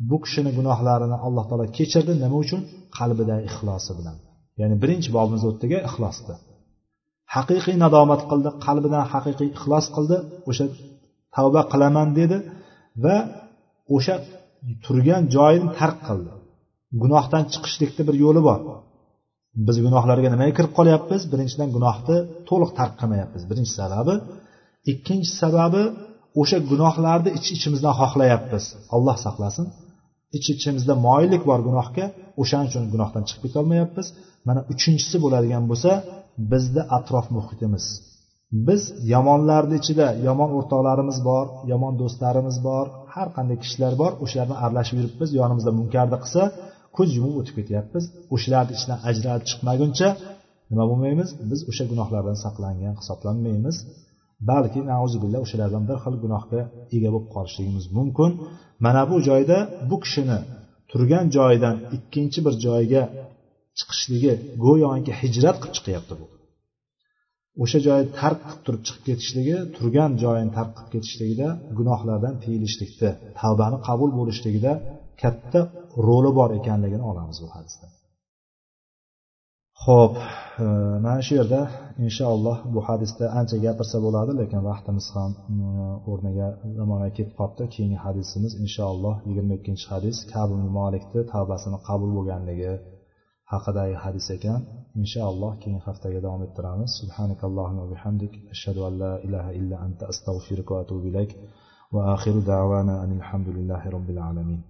bu kishini gunohlarini alloh taolo kechirdi. Nima uchun? Qalbidagi ixlosi bilan. Ya'ni birinchi bobimiz o'tdagi ixlosda haqiqiy nadomat qildi qalbidan haqiqiy ixlos qildi. O'sha tavba qilaman dedi va o'sha turgan joyini tark qildi. Gunohdan chiqishlikni bir yo'li bor. Biz gunohlarga nimaga kirib qolyapmiz? Birinchidan gunohni to'liq tark qilmayapmiz. Birinchi sababi. Ikkinchi sababi o'sha gunohlarni ich ichimizdan xohlayapmiz. Alloh saqlasin. Ich ichimizda moyillik bor gunohga o'shaning uchun gunohdan chiqib ketolmayapmiz. Mana uchinchisi bo'ladigan bo'lsa bizni atrof muhitimiz. Biz yomonlarni ichida yomon o'rtoqlarimiz bor yomon do'stlarimiz bor har qanday kishilar bor o'shalar bilan aralashib yuribmiz yonimizda munkarni qilsa ko'z yumib o'tib ketyapmiz. O'shalarni ichidan ajralib chiqmaguncha nima bo'lmaymiz? Biz o'sha gunohlardan saqlangan hisoblanmaymiz. Balki nauzubillah o'shalardan bir xil gunohga ega bo'lib qolishligimiz mumkin. Mana bu joyda bu kishini turgan joyidan ikkinchi bir joyga chiqishligi go'yoki hijrat qilib chiqyapti bu. O'sha joyni tark qilib turib chiqib ketishligi turgan joyini tark qilib ketishligida gunohlardan tiyilishlikda tavbani qabul bo'lishligida katta roli bor ekanligini olamiz bu hadisdan ho'p e, mana shu yerda inshaalloh bu hadisda ancha gapirsa bo'ladi lekin vaqtimiz ham e, o'rniga zamonaga ketib qolibdi. Keyingi hadisimiz inshaalloh yigirma ikkinchi hadis kabi molikni tavbasini qabul bo'lganligi haqidagi hadis ekan. Inshaalloh keyingi haftaga davom ettiramiz. Subhanakallohumma bihamdik. Ashhadu an la ilaha illa anta astag'firuka va atubu ilayk. Va axiru da'vana anil hamdulillahi robbil alamin.